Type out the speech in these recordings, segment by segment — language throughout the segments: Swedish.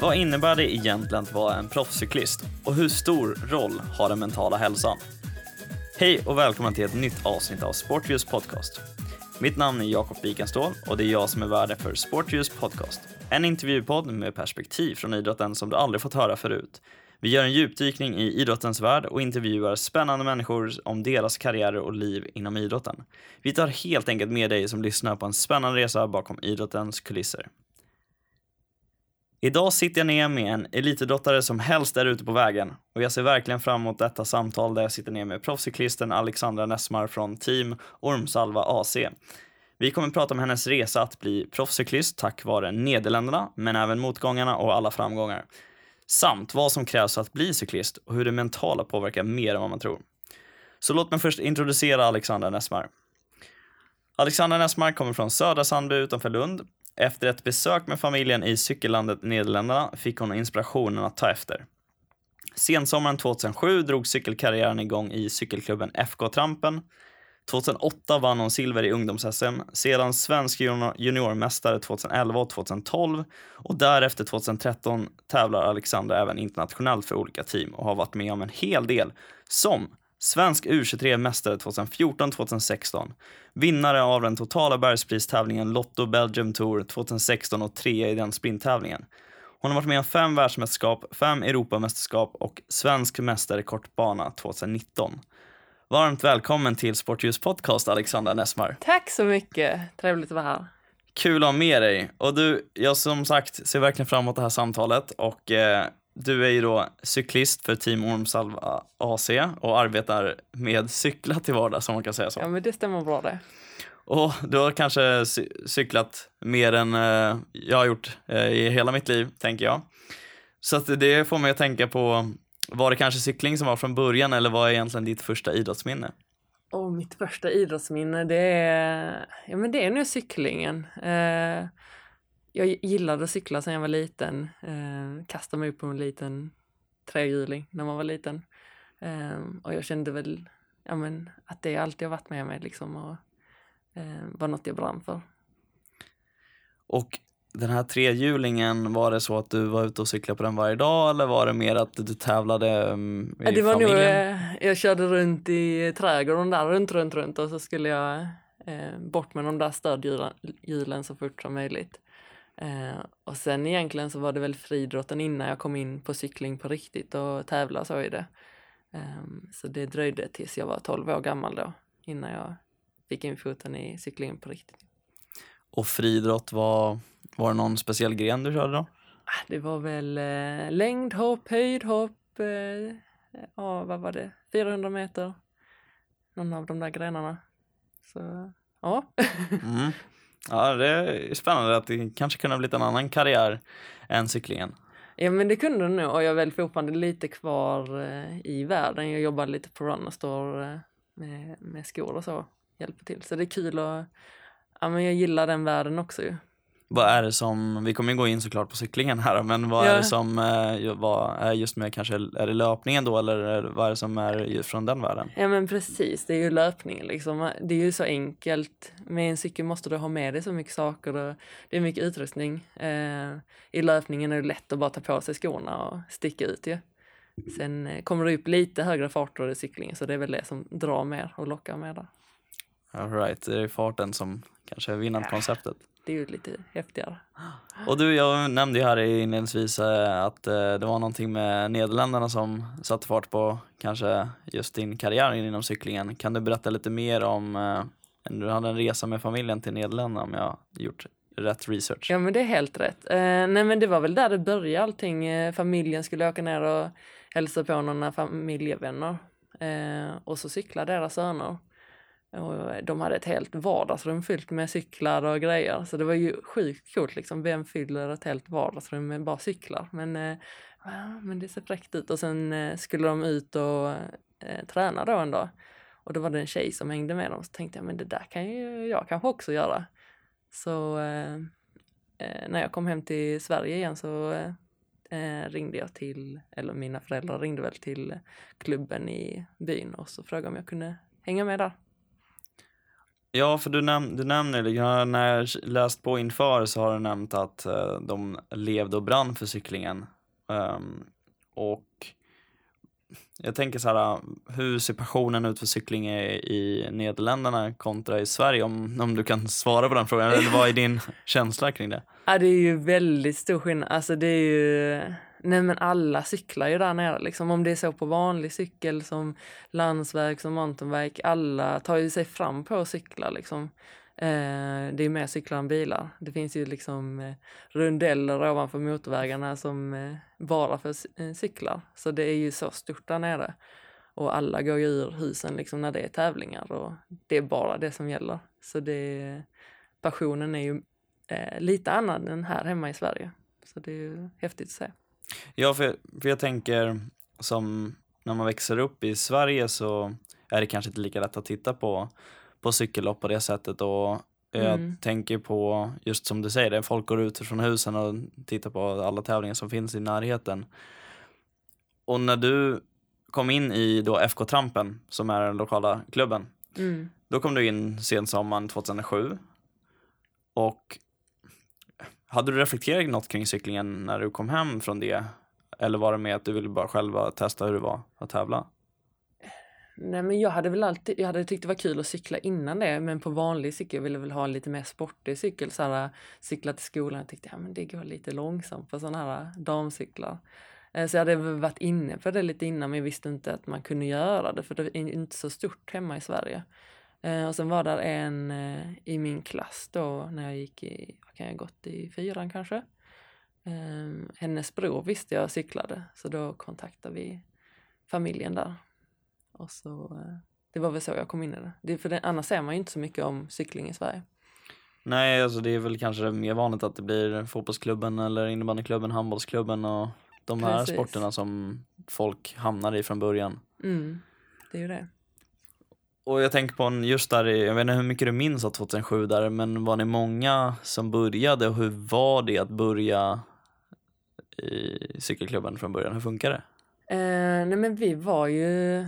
Vad innebär det egentligen att vara en proffscyklist och hur stor roll har den mentala hälsan? Hej och välkommen till ett nytt avsnitt av Sportviews podcast. Mitt namn är Jakob Wikenstål och det är jag som är värd för Sportviews podcast. En intervjupodd med perspektiv från idrotten som du aldrig fått höra förut. Vi gör en djupdykning i idrottens värld och intervjuar spännande människor om deras karriärer och liv inom idrotten. Vi tar helt enkelt med dig som lyssnar på en spännande resa bakom idrottens kulisser. Idag sitter jag ner med en elitidrottare som helst är ute på vägen och jag ser verkligen fram emot detta samtal där jag sitter ner med proffscyklisten Alexandra Nessmar från Team Ormsalva AC. Vi kommer att prata om hennes resa att bli proffscyklist tack vare Nederländerna, men även motgångarna och alla framgångar. Samt vad som krävs för att bli cyklist och hur det mentala påverkar mer än vad man tror. Så låt mig först introducera Alexandra Nessmar. Alexandra Nessmar kommer från Södra Sandby utanför Lund efter ett besök med familjen i cykellandet Nederländerna fick hon inspirationen att ta efter. Sensommaren 2007 drog cykelkarriären igång i cykelklubben FK Trampen. 2008 vann hon silver i ungdoms-SM, sedan svensk juniormästare 2011 och 2012 och därefter 2013 tävlar Alexandra även internationellt för olika team och har varit med om en hel del, som Svensk U23-mästare 2014-2016. Vinnare av den totala bergspristävlingen Lotto Belgium Tour 2016 och trea i den sprinttävlingen. Hon har varit med om fem världsmästerskap, fem Europamästerskap och svensk mästare kortbana 2019. Varmt välkommen till Sportljus podcast, Alexandra Nessmar. Tack så mycket, trevligt att vara här. Kul att ha med dig. Och du, jag som sagt ser verkligen fram emot det här samtalet och eh, du är ju då cyklist för Team Ormsalva AC och arbetar med cykla till vardags om man kan säga så. Ja men det stämmer bra det. Och du har kanske cyklat mer än eh, jag har gjort eh, i hela mitt liv, tänker jag. Så att det får mig att tänka på, var det kanske cykling som var från början eller vad är egentligen ditt första idrottsminne? Oh, mitt första idrottsminne, det är, ja, men det är nog cyklingen. Eh, jag gillade att cykla sedan jag var liten. Eh, kastade mig upp på en liten trehjuling när man var liten. Eh, och jag kände väl ja, men, att det alltid har varit med mig liksom och eh, var något jag brann för. Och den här trehjulingen, var det så att du var ute och cyklade på den varje dag eller var det mer att du tävlade um, i det var familjen? Nog, eh, jag körde runt i trädgården där, runt, runt, runt och så skulle jag eh, bort med de där stödhjulen så fort som möjligt. Eh, och sen egentligen så var det väl friidrotten innan jag kom in på cykling på riktigt och tävla så i det. Eh, så det dröjde tills jag var 12 år gammal då innan jag fick in foten i cyklingen på riktigt. Och friidrott, var, var det någon speciell gren du körde då? Ah, det var väl eh, längdhopp, höjdhopp, eh, ja vad var det, 400 meter. Någon av de där grenarna. Så ja. mm. Ja, det är spännande att det kanske kunde ha blivit en annan karriär än cyklingen. Ja, men det kunde det nog och jag är väl fortfarande lite kvar eh, i världen. Jag jobbar lite på Runnerstore eh, med, med skor och så, hjälper till. Så det är kul och ja, men jag gillar den världen också ju. Vad är det som, vi kommer ju gå in såklart på cyklingen här men vad ja. är det som eh, vad är just med kanske, är det löpningen då eller vad är det som är från den världen? Ja men precis, det är ju löpningen liksom. Det är ju så enkelt. Med en cykel måste du ha med dig så mycket saker och det är mycket utrustning. Eh, I löpningen är det lätt att bara ta på sig skorna och sticka ut ju. Sen eh, kommer det upp lite högre farter i cyklingen så det är väl det som drar mer och lockar mer där. All right, det är farten som kanske är vinnande ja. Det är ju lite häftigare. Och du, jag nämnde ju här inledningsvis eh, att eh, det var någonting med Nederländerna som satte fart på kanske just din karriär inom cyklingen. Kan du berätta lite mer om, eh, du hade en resa med familjen till Nederländerna om jag gjort rätt research? Ja men det är helt rätt. Eh, nej men det var väl där det började allting. familjen skulle åka ner och hälsa på några familjevänner. Eh, och så cyklade deras söner. Och de hade ett helt vardagsrum fyllt med cyklar och grejer. Så det var ju sjukt coolt liksom. Vem fyller ett helt vardagsrum med bara cyklar? Men, eh, men det ser fräckt ut. Och sen eh, skulle de ut och eh, träna då en dag. Och då var det en tjej som hängde med dem. Så tänkte jag, men det där kan ju jag kanske också göra. Så eh, eh, när jag kom hem till Sverige igen så eh, ringde jag till, eller mina föräldrar ringde väl till klubben i byn och så frågade om jag kunde hänga med där. Ja, för du, näm du nämner, när jag läst på inför så har du nämnt att uh, de levde och brann för cyklingen. Um, och jag tänker så här, hur ser passionen ut för cykling i, i Nederländerna kontra i Sverige? Om, om du kan svara på den frågan, eller vad är din känsla kring det? Ja, det är ju väldigt stor skillnad. Alltså det är ju... Nej men alla cyklar ju där nere liksom. Om det är så på vanlig cykel som landsväg, som mountainbike. Alla tar ju sig fram på cyklar liksom. Eh, det är mer cyklar än bilar. Det finns ju liksom eh, rundeller ovanför motorvägarna som eh, bara för eh, cyklar. Så det är ju så stort där nere. Och alla går ju ur husen liksom när det är tävlingar och det är bara det som gäller. Så det, passionen är ju eh, lite annan än här hemma i Sverige. Så det är ju häftigt att se. Ja, för, för jag tänker som när man växer upp i Sverige så är det kanske inte lika lätt att titta på, på cykellopp på det sättet och jag mm. tänker på, just som du säger, det folk går ut från husen och tittar på alla tävlingar som finns i närheten. Och när du kom in i då FK Trampen, som är den lokala klubben, mm. då kom du in sensommaren 2007. Och hade du reflekterat något kring cyklingen när du kom hem från det? Eller var det med att du ville bara själva testa hur det var att tävla? Nej men jag hade väl alltid, jag hade tyckt det var kul att cykla innan det men på vanlig cykel ville jag väl ha en lite mer sportig cykel. Så här, cykla till skolan, jag tyckte ja, men det går lite långsamt på sådana här damcyklar. Eh, så jag hade varit inne på det lite innan men jag visste inte att man kunde göra det för det är inte så stort hemma i Sverige. Eh, och sen var där en eh, i min klass då när jag gick i, vad kan jag gått i fyran kanske. Eh, hennes bror visste jag cyklade så då kontaktade vi familjen där. Och så, det var väl så jag kom in i det. det för det, annars ser man ju inte så mycket om cykling i Sverige. Nej, alltså det är väl kanske mer vanligt att det blir fotbollsklubben eller innebandyklubben, handbollsklubben och de här Precis. sporterna som folk hamnar i från början. Mm, det är ju det. Och jag tänker på just där, jag vet inte hur mycket du minns av 2007 där, men var ni många som började och hur var det att börja i cykelklubben från början? Hur funkar det? Eh, nej men vi var ju,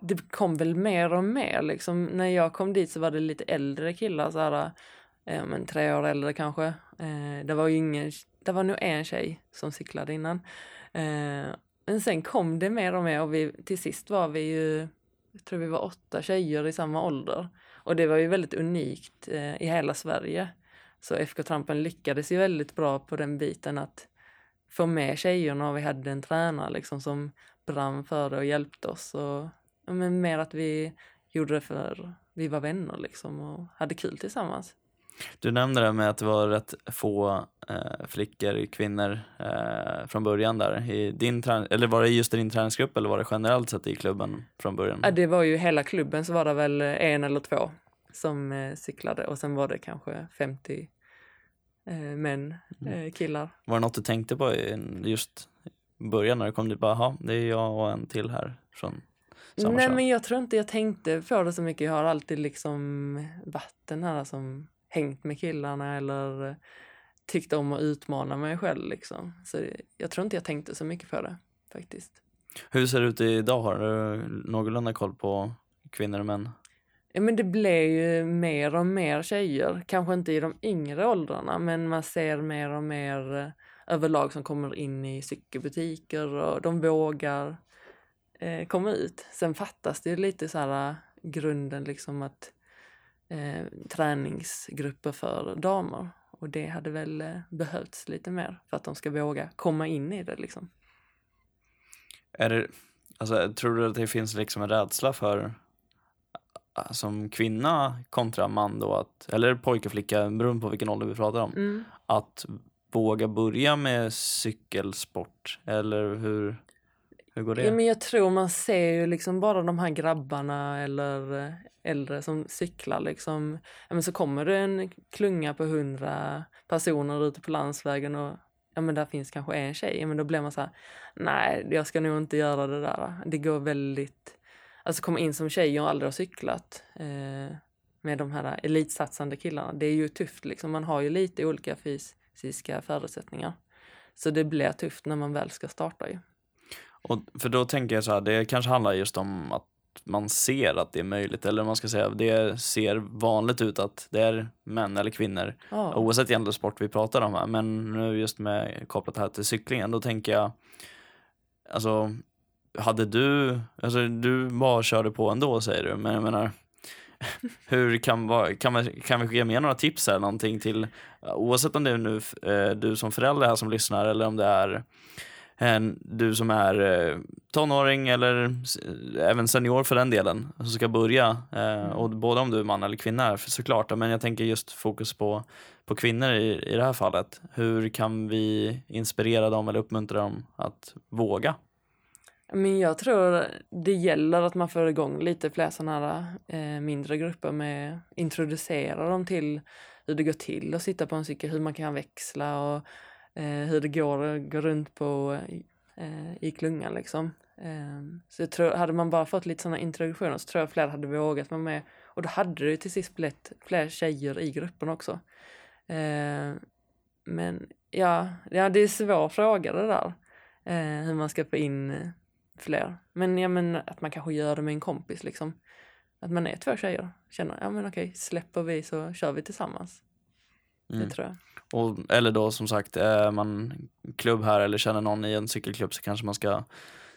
det kom väl mer och mer liksom. När jag kom dit så var det lite äldre killar så här, eh, men tre år äldre kanske. Eh, det var ju ingen, det var nog en tjej som cyklade innan. Eh, men sen kom det mer och mer och vi, till sist var vi ju jag tror vi var åtta tjejer i samma ålder. Och det var ju väldigt unikt eh, i hela Sverige. Så FK Trampen lyckades ju väldigt bra på den biten att få med tjejerna och vi hade en tränare liksom som brann för det och hjälpte oss. Och, men mer att vi gjorde det för vi var vänner liksom och hade kul tillsammans. Du nämnde det med att det var rätt få eh, flickor, kvinnor eh, från början där. I din eller var det just i din träningsgrupp eller var det generellt sett i klubben från början? Ja, det var ju hela klubben så var det väl en eller två som eh, cyklade och sen var det kanske 50 eh, män, mm. Eh, killar. Var det något du tänkte på just början när du kom dit? Bara, det är jag och en till här från samma Nej, kön. men jag tror inte jag tänkte på det så mycket. Jag har alltid liksom vatten här som hängt med killarna eller tyckt om att utmana mig själv liksom. Så jag tror inte jag tänkte så mycket på det faktiskt. Hur ser det ut idag? Har du någorlunda koll på kvinnor och män? Ja, men det blir ju mer och mer tjejer, kanske inte i de yngre åldrarna, men man ser mer och mer eh, överlag som kommer in i cykelbutiker och de vågar eh, komma ut. Sen fattas det ju lite så här eh, grunden liksom att eh, träningsgrupper för damer. Och det hade väl eh, behövts lite mer för att de ska våga komma in i det liksom. Är det, alltså, tror du att det finns liksom en rädsla för som kvinna kontra man då, att, eller pojke och flicka, beroende på vilken ålder vi pratar om, mm. att våga börja med cykelsport? Eller hur, hur går det? Ja, men jag tror man ser ju liksom bara de här grabbarna eller eh, äldre som cyklar liksom. Ja, men så kommer det en klunga på hundra personer ute på landsvägen och ja men där finns kanske en tjej. Ja, men då blir man så här, nej jag ska nog inte göra det där. Det går väldigt, alltså komma in som tjej och aldrig har cyklat eh, med de här elitsatsande killarna. Det är ju tufft liksom. Man har ju lite olika fysiska förutsättningar. Så det blir tufft när man väl ska starta ju. Och för då tänker jag så här, det kanske handlar just om att man ser att det är möjligt, eller man ska säga, det ser vanligt ut att det är män eller kvinnor, Ja. oavsett egentligen sport vi pratar om här, men nu just med kopplat här till cyklingen, då tänker jag, alltså, hade du, alltså du bara körde på ändå säger du, men jag menar, hur kan, kan, man, kan vi ge med några tips eller någonting till, oavsett om det är nu eh, du som förälder här som lyssnar eller om det är du som är eh, tonåring eller även senior för den delen som ska börja. Eh, och både om du är man eller kvinna är för- såklart. Men jag tänker just fokus på, på kvinnor i, i det här fallet. Hur kan vi inspirera dem eller uppmuntra dem att våga? Men jag tror det gäller att man får igång lite fler sådana här eh, mindre grupper med introducera dem till hur det går till att sitta på en cykel, hur man kan växla och hur det går att gå runt på eh, i klungan liksom. Eh, så jag tror, hade man bara fått lite sådana introduktioner så tror jag fler hade vågat vara med och då hade det ju till sist blivit fler tjejer i gruppen också. Eh, men ja, ja, det är en svår fråga det där. Eh, hur man ska få in eh, fler. Men ja, men att man kanske gör det med en kompis liksom. Att man är två tjejer. Känner, ja men okej, släpper vi så kör vi tillsammans. Mm. Det tror jag. Och, eller då som sagt, är man klubb här eller känner någon i en cykelklubb så kanske man ska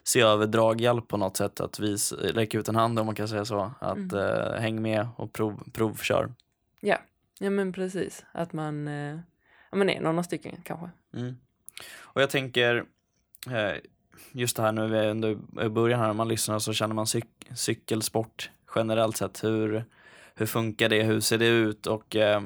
se över draghjälp på något sätt. Att vi räcker ut en hand om man kan säga så. Att Mm. eh, häng med och prov, provkör. Ja, ja men precis. Att man, eh, ja, man är några stycken kanske. Mm. Och jag tänker, eh, just det här nu i början här, när man lyssnar så känner man cyk- cykelsport generellt sett. Hur, hur funkar det? Hur ser det ut? Och eh,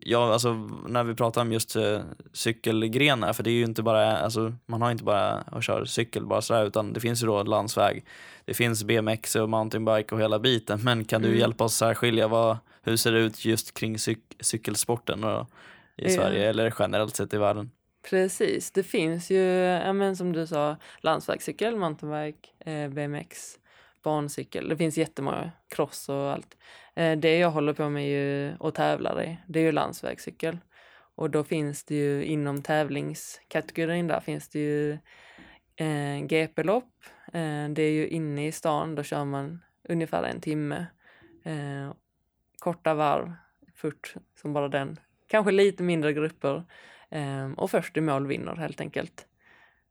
ja, alltså när vi pratar om just eh, cykelgrenar, för det är ju inte bara, alltså man har inte bara att köra cykel bara sådär, utan det finns ju då landsväg. Det finns BMX och mountainbike och hela biten, men kan du Mm. hjälpa oss särskilja vad, hur ser det ut just kring cyk- cykelsporten och, i Ja. Sverige eller generellt sett i världen? Precis, det finns ju, ja, men som du sa, landsvägscykel, mountainbike, eh, BMX, barncykel. Det finns jättemånga, cross och allt. Eh, det jag håller på med ju, och tävlar i, det är ju landsvägscykel. Och då finns det ju inom tävlingskategorin där finns det ju eh, GP-lopp. Eh, det är ju inne i stan, då kör man ungefär en timme. Eh, korta varv, fort som bara den. Kanske lite mindre grupper. Eh, och först i mål vinner helt enkelt.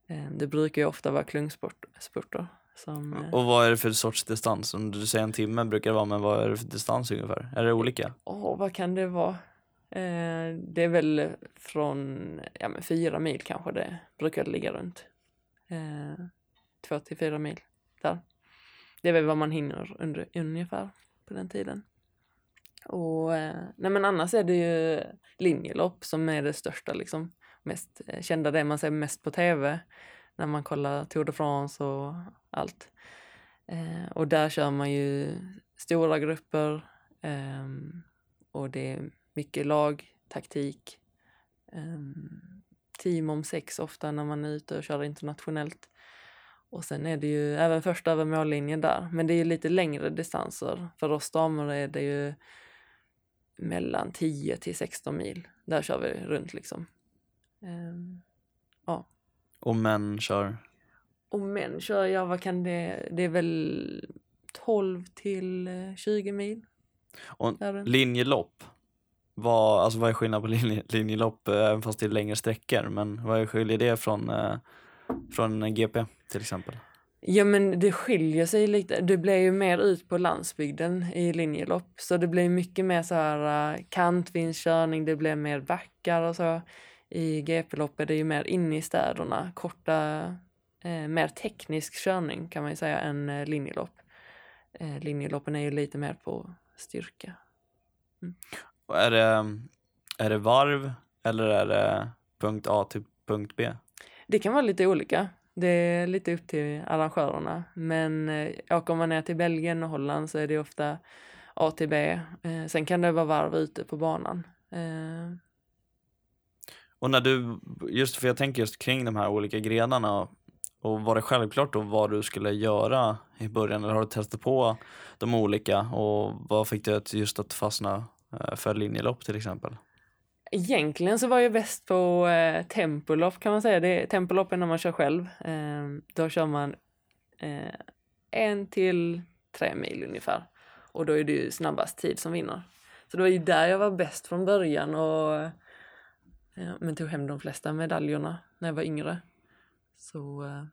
Eh, det brukar ju ofta vara klungspurter. Som, eh, Och vad är det för sorts distans? Om du säger en timme brukar det vara, men vad är det för distans ungefär? Är det olika? Åh, vad kan det vara? Eh, det är väl från ja, men fyra mil kanske det brukar det ligga runt. Eh, två till fyra mil där. Det är väl vad man hinner under, ungefär på den tiden. Och eh, nej men annars är det ju linjelopp som är det största liksom. Mest eh, kända, det man ser mest på tv när man kollar Tour de France och allt. Eh, och där kör man ju stora grupper eh, och det är mycket lag, taktik, eh, team om sex ofta när man är ute och kör internationellt. Och sen är det ju även först över mållinjen där, men det är ju lite längre distanser. För oss damer är det ju mellan 10 till 16 mil. Där kör vi runt liksom. Ehm, och män kör? och män kör, ja vad kan det, det är väl 12 till eh, 20 mil. Och linjelopp? Vad, alltså vad är skillnaden på linje, linjelopp, eh, även fast det är längre sträckor? Men vad skiljer det från, eh, från en GP till exempel? Ja men det skiljer sig lite. Det blir ju mer ut på landsbygden i linjelopp. Så det blir mycket mer så här kantvinskörning, det blir mer backar och så. I GP-lopp är det ju mer inne i städerna, korta, eh, mer teknisk körning kan man ju säga än eh, linjelopp. Eh, linjeloppen är ju lite mer på styrka. Och Är det, är det varv eller är det punkt A till punkt B? Det kan vara lite olika. Det är lite upp till arrangörerna. Men eh, åker man ner till Belgien och Holland så är det ofta A till B. Eh, sen kan det vara varv ute på banan. Eh, och när du, just för jag tänker just kring de här olika grenarna och var det självklart då vad du skulle göra i början eller har du testat på de olika och vad fick dig att just att fastna eh, för linjelopp till exempel? Egentligen så var jag bäst på eh, tempolopp kan man säga. Det, tempolopp är när man kör själv. Eh, då kör man eh, en till tre mil ungefär. Och då är det ju snabbast tid som vinner. Så det var ju där jag var bäst från början och men tog hem de flesta medaljerna när jag var yngre. Så eh,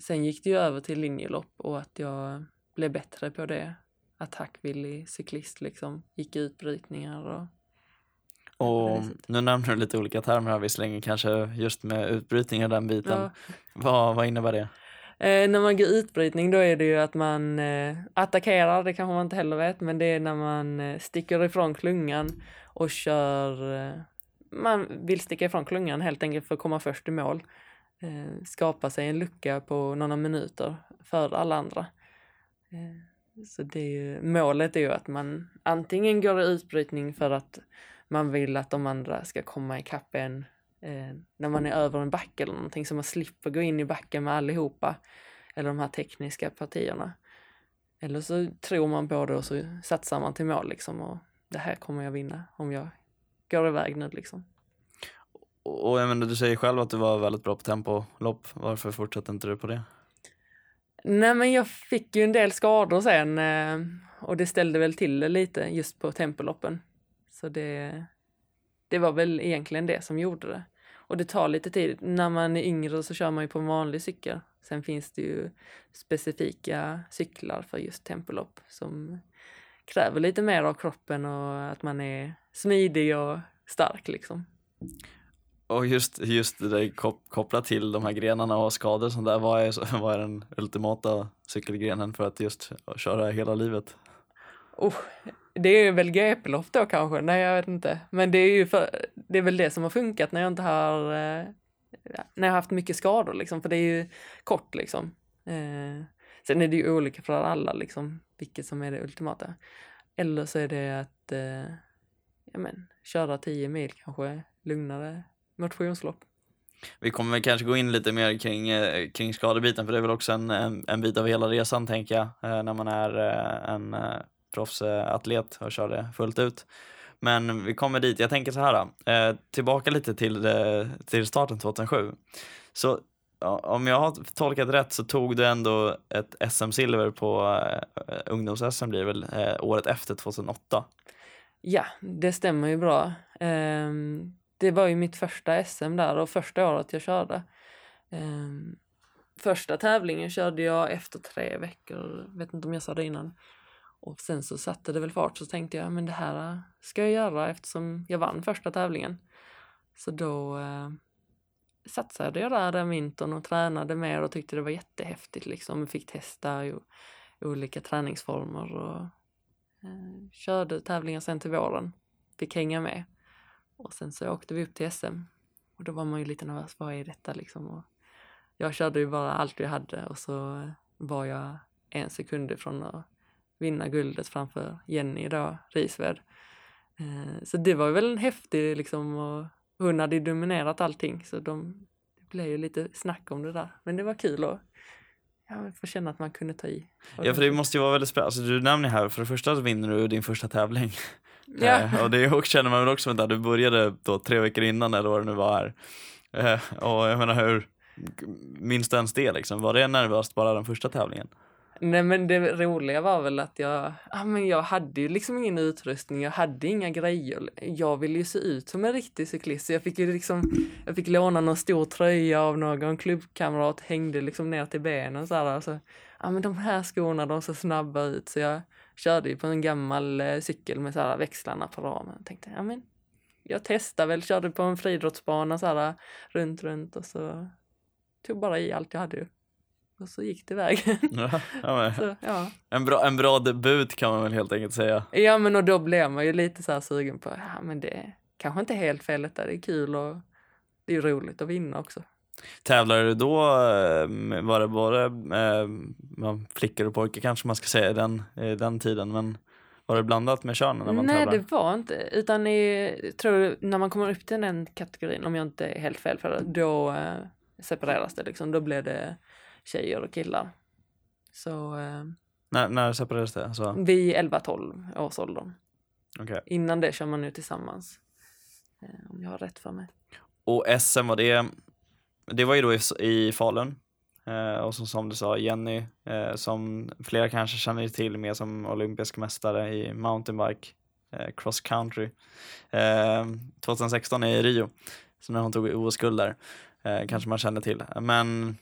sen gick det ju över till linjelopp och att jag blev bättre på det. Attackvillig cyklist liksom. Gick utbrytningar och och nu nämner du lite olika termer här visserligen, kanske just med utbrytningar den biten. Ja. Vad, vad innebär det? Eh, när man går utbrytning då är det ju att man eh, attackerar, det kanske man inte heller vet, men det är när man eh, sticker ifrån klungan och kör, eh, man vill sticka ifrån klungan helt enkelt för att komma först i mål. Eh, skapa sig en lucka på några minuter för alla andra. Eh, så det är ju, målet är ju att man antingen går i utbrytning för att man vill att de andra ska komma ikapp en eh, när man är över en backe eller någonting så man slipper gå in i backen med allihopa. Eller de här tekniska partierna. Eller så tror man på det och så satsar man till mål liksom och det här kommer jag vinna om jag går iväg nu liksom. Och jag menar, du säger själv att du var väldigt bra på tempolopp. Varför fortsatte inte du på det? Nej men jag fick ju en del skador sen eh, och det ställde väl till det lite just på tempoloppen. Så det, det var väl egentligen det som gjorde det. Och det tar lite tid. När man är yngre så kör man ju på en vanlig cykel. Sen finns det ju specifika cyklar för just tempolopp som kräver lite mer av kroppen och att man är smidig och stark liksom. Och just, just det där kopplat till de här grenarna och skador och sånt där, vad är, vad är den ultimata cykelgrenen för att just köra hela livet? Oh, det är väl GP-lopp då kanske, nej jag vet inte. Men det är ju för, det är väl det som har funkat när jag inte har, eh, när jag har haft mycket skador liksom, för det är ju kort liksom. Eh, sen är det ju olika för alla liksom, vilket som är det ultimata. Eller så är det att, eh, ja men, köra 10 mil kanske, lugnare motionslopp. Vi kommer kanske gå in lite mer kring, eh, kring skadebiten, för det är väl också en, en, en bit av hela resan tänker jag, eh, när man är eh, en proffsatlet och kör det fullt ut. Men vi kommer dit. Jag tänker så här, eh, tillbaka lite till, eh, till starten 2007. Så om jag har tolkat rätt så tog du ändå ett SM-silver på eh, ungdoms-SM blir väl eh, året efter 2008? Ja, det stämmer ju bra. Um, det var ju mitt första SM där och första året jag körde. Um, första tävlingen körde jag efter tre veckor, vet inte om jag sa det innan. Och sen så satte det väl fart så tänkte jag men det här ska jag göra eftersom jag vann första tävlingen. Så då eh, satsade jag där den vintern och tränade mer och tyckte det var jättehäftigt liksom. Fick testa ju, olika träningsformer och eh, körde tävlingar sen till våren. Fick hänga med. Och sen så åkte vi upp till SM. Och då var man ju lite nervös, vad är detta liksom? Och jag körde ju bara allt jag hade och så var jag en sekund ifrån att vinna guldet framför Jenny då, Risved. Eh, så det var väl en häftig liksom och hon hade dominerat allting så de, det blev ju lite snack om det där. Men det var kul och ja, få känna att man kunde ta i. Ja för det måste ju vara väldigt spännande, alltså, du nämner här, för det första så vinner du din första tävling. Ja. Eh, och det känner man väl också att du började då tre veckor innan eller vad det nu var här. Eh, och jag menar hur, minns du ens det liksom? Var det nervöst bara den första tävlingen? Nej men det roliga var väl att jag, ja men jag hade ju liksom ingen utrustning, jag hade inga grejer. Jag ville ju se ut som en riktig cyklist så jag fick ju liksom, jag fick låna någon stor tröja av någon klubbkamrat, hängde liksom ner till benen så här. Alltså, ja men de här skorna de ser snabba ut så jag körde ju på en gammal eh, cykel med så här växlarna på ramen. Jag tänkte, ja men jag testade väl, körde på en friidrottsbana så här runt, runt och så tog bara i allt jag hade ju. Och så gick det vägen. Ja, ja, så, ja. En, bra, en bra debut kan man väl helt enkelt säga. Ja, men och då blev man ju lite så här sugen på, ja men det kanske inte helt fel detta, det är kul och det är roligt att vinna också. Tävlade du då, eh, var det bara äh, flickor och pojkar kanske man ska säga den, den tiden, men var det blandat med könen när man Nej, tävlar? det var inte, utan i, tror när man kommer upp till den kategorin, om jag inte är helt fel för det, då äh, separeras det liksom, då blir det tjejer och killar. Så... Eh, när, när separerades det? Alltså... Vid 11-12 års åldern. Okay. Innan det kör man nu tillsammans. eh, om jag har rätt för mig. Och SM var det, det var ju då i, i Falun. Eh, och som, som du sa, Jenny, eh, som flera kanske känner till mer som olympisk mästare i mountainbike, cross country. 2016 i Rio, så när hon tog OS-guld där, kanske man känner till. Men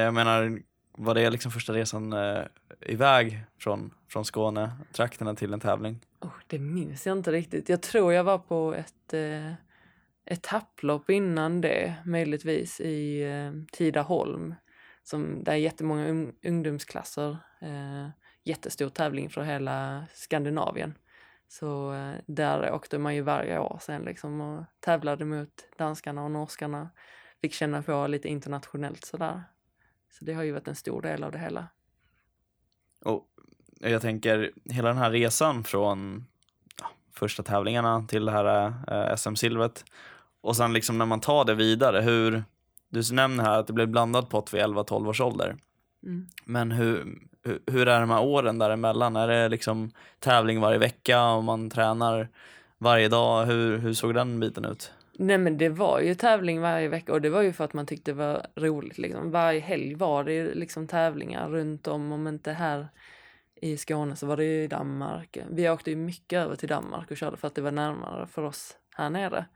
jag menar, var det liksom första resan eh, iväg från, från Skåne, trakterna till en tävling? Oh, det minns jag inte riktigt. Jag tror jag var på ett eh, etapplopp innan det, möjligtvis i eh, Tidaholm. Som, där är jättemånga un ungdomsklasser. Eh, jättestor tävling för hela Skandinavien. Så eh, där åkte man ju varje år sen liksom och tävlade mot danskarna och norskarna. Fick känna på lite internationellt sådär. Så det har ju varit en stor del av det hela. Och jag tänker hela den här resan från ja, första tävlingarna till det här eh, SM-silvret och sen liksom när man tar det vidare, hur, du nämner här att det blev blandad pott vid 11-12 års ålder. Mm. Men hur, hur, hur, är de här åren däremellan? Är det liksom tävling varje vecka och man tränar varje dag? Hur, hur såg den biten ut? Nej men det var ju tävling varje vecka och det var ju för att man tyckte det var roligt. Liksom. Varje helg var det ju liksom tävlingar runt om, om inte här i Skåne så var det ju i Danmark. Vi åkte ju mycket över till Danmark och körde för att det var närmare för oss här nere.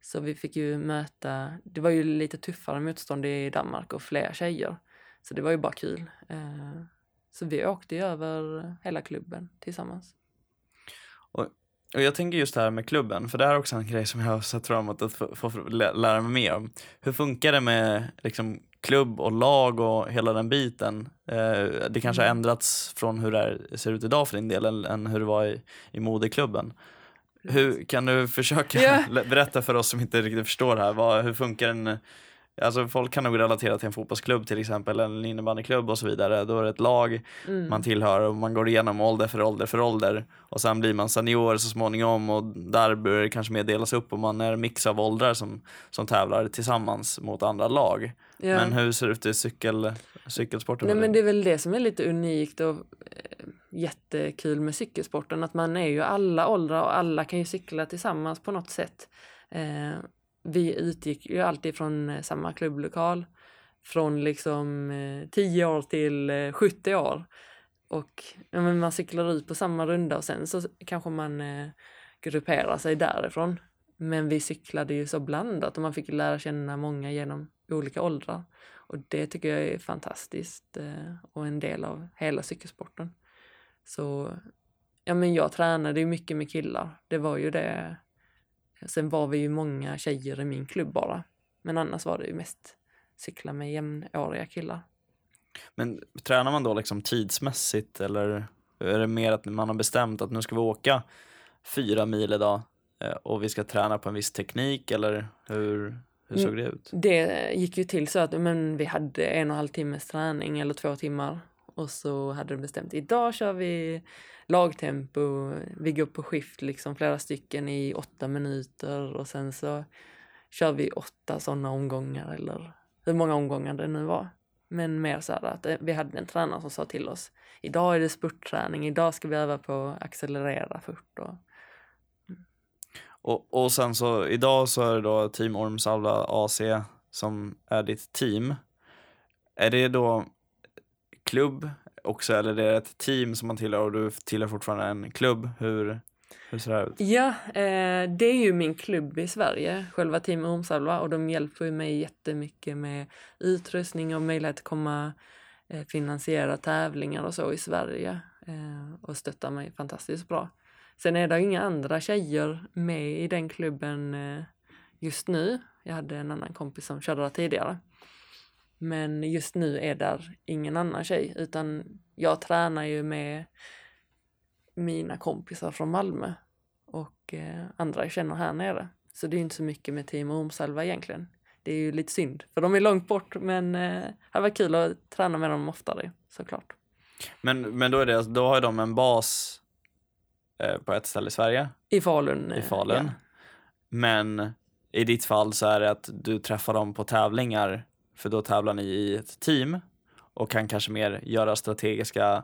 Så vi fick ju möta, det var ju lite tuffare motstånd i Danmark och fler tjejer. Så det var ju bara kul. Eh, så vi åkte ju över hela klubben tillsammans. Och, och jag tänker just det här med klubben, för det här är också en grej som jag har sett fram emot att få, få lära mig mer om. Hur funkar det med liksom, klubb och lag och hela den biten? Eh, det kanske har mm. ändrats från hur det ser ut idag för din del än hur det var i, i moderklubben. Hur, kan du försöka yeah. berätta för oss som inte riktigt förstår det här, vad, hur funkar en Alltså folk kan nog relatera till en fotbollsklubb till exempel, eller en innebandyklubb och så vidare. Då är det ett lag mm. man tillhör och man går igenom ålder för ålder för ålder. Och sen blir man senior så småningom och där börjar det kanske mer delas upp och man är en mix av åldrar som, som tävlar tillsammans mot andra lag. Ja. Men hur ser det ut i cykel, cykelsporten? Nej, men det är väl det som är lite unikt och eh, jättekul med cykelsporten, att man är ju alla åldrar och alla kan ju cykla tillsammans på något sätt. Eh, vi utgick ju alltid från eh, samma klubblokal, från liksom eh, 10 år till eh, 70 år. Och ja, men man cyklar ut på samma runda och sen så kanske man eh, grupperar sig därifrån. Men vi cyklade ju så blandat och man fick lära känna många genom olika åldrar. Och det tycker jag är fantastiskt eh, och en del av hela cykelsporten. Så ja, men jag tränade ju mycket med killar. Det var ju det. Sen var vi ju många tjejer i min klubb bara. Men annars var det ju mest cykla med jämnåriga killar. Men tränar man då liksom tidsmässigt eller är det mer att man har bestämt att nu ska vi åka fyra mil idag eh, och vi ska träna på en viss teknik eller hur, hur såg det ut? Det gick ju till så att men vi hade en och en halv timmes träning eller två timmar och så hade de bestämt idag kör vi lagtempo, vi går på skift liksom flera stycken i åtta minuter och sen så kör vi åtta sådana omgångar eller hur många omgångar det nu var. Men mer så här att eh, vi hade en tränare som sa till oss idag är det spurtträning, idag ska vi öva på att accelerera fort. Och, mm. och, och sen så idag så är det då Team Ormsalva AC som är ditt team. Är det då klubb också eller det är ett team som man tillhör och du tillhör fortfarande en klubb? Hur, hur ser det ut? Ja, eh, det är ju min klubb i Sverige, själva Team Ormsalva och de hjälper mig jättemycket med utrustning och möjlighet att komma eh, finansiera tävlingar och så i Sverige eh, och stöttar mig fantastiskt bra. Sen är det inga andra tjejer med i den klubben eh, just nu. Jag hade en annan kompis som körde där tidigare. Men just nu är där ingen annan tjej utan jag tränar ju med mina kompisar från Malmö och eh, andra jag känner här nere. Så det är inte så mycket med Team Ormsalva egentligen. Det är ju lite synd för de är långt bort men eh, det var kul att träna med dem oftare såklart. Men, men då, är det, då har de en bas eh, på ett ställe i Sverige? I Falun. I Falun. Ja. Men i ditt fall så är det att du träffar dem på tävlingar för då tävlar ni i ett team och kan kanske mer göra strategiska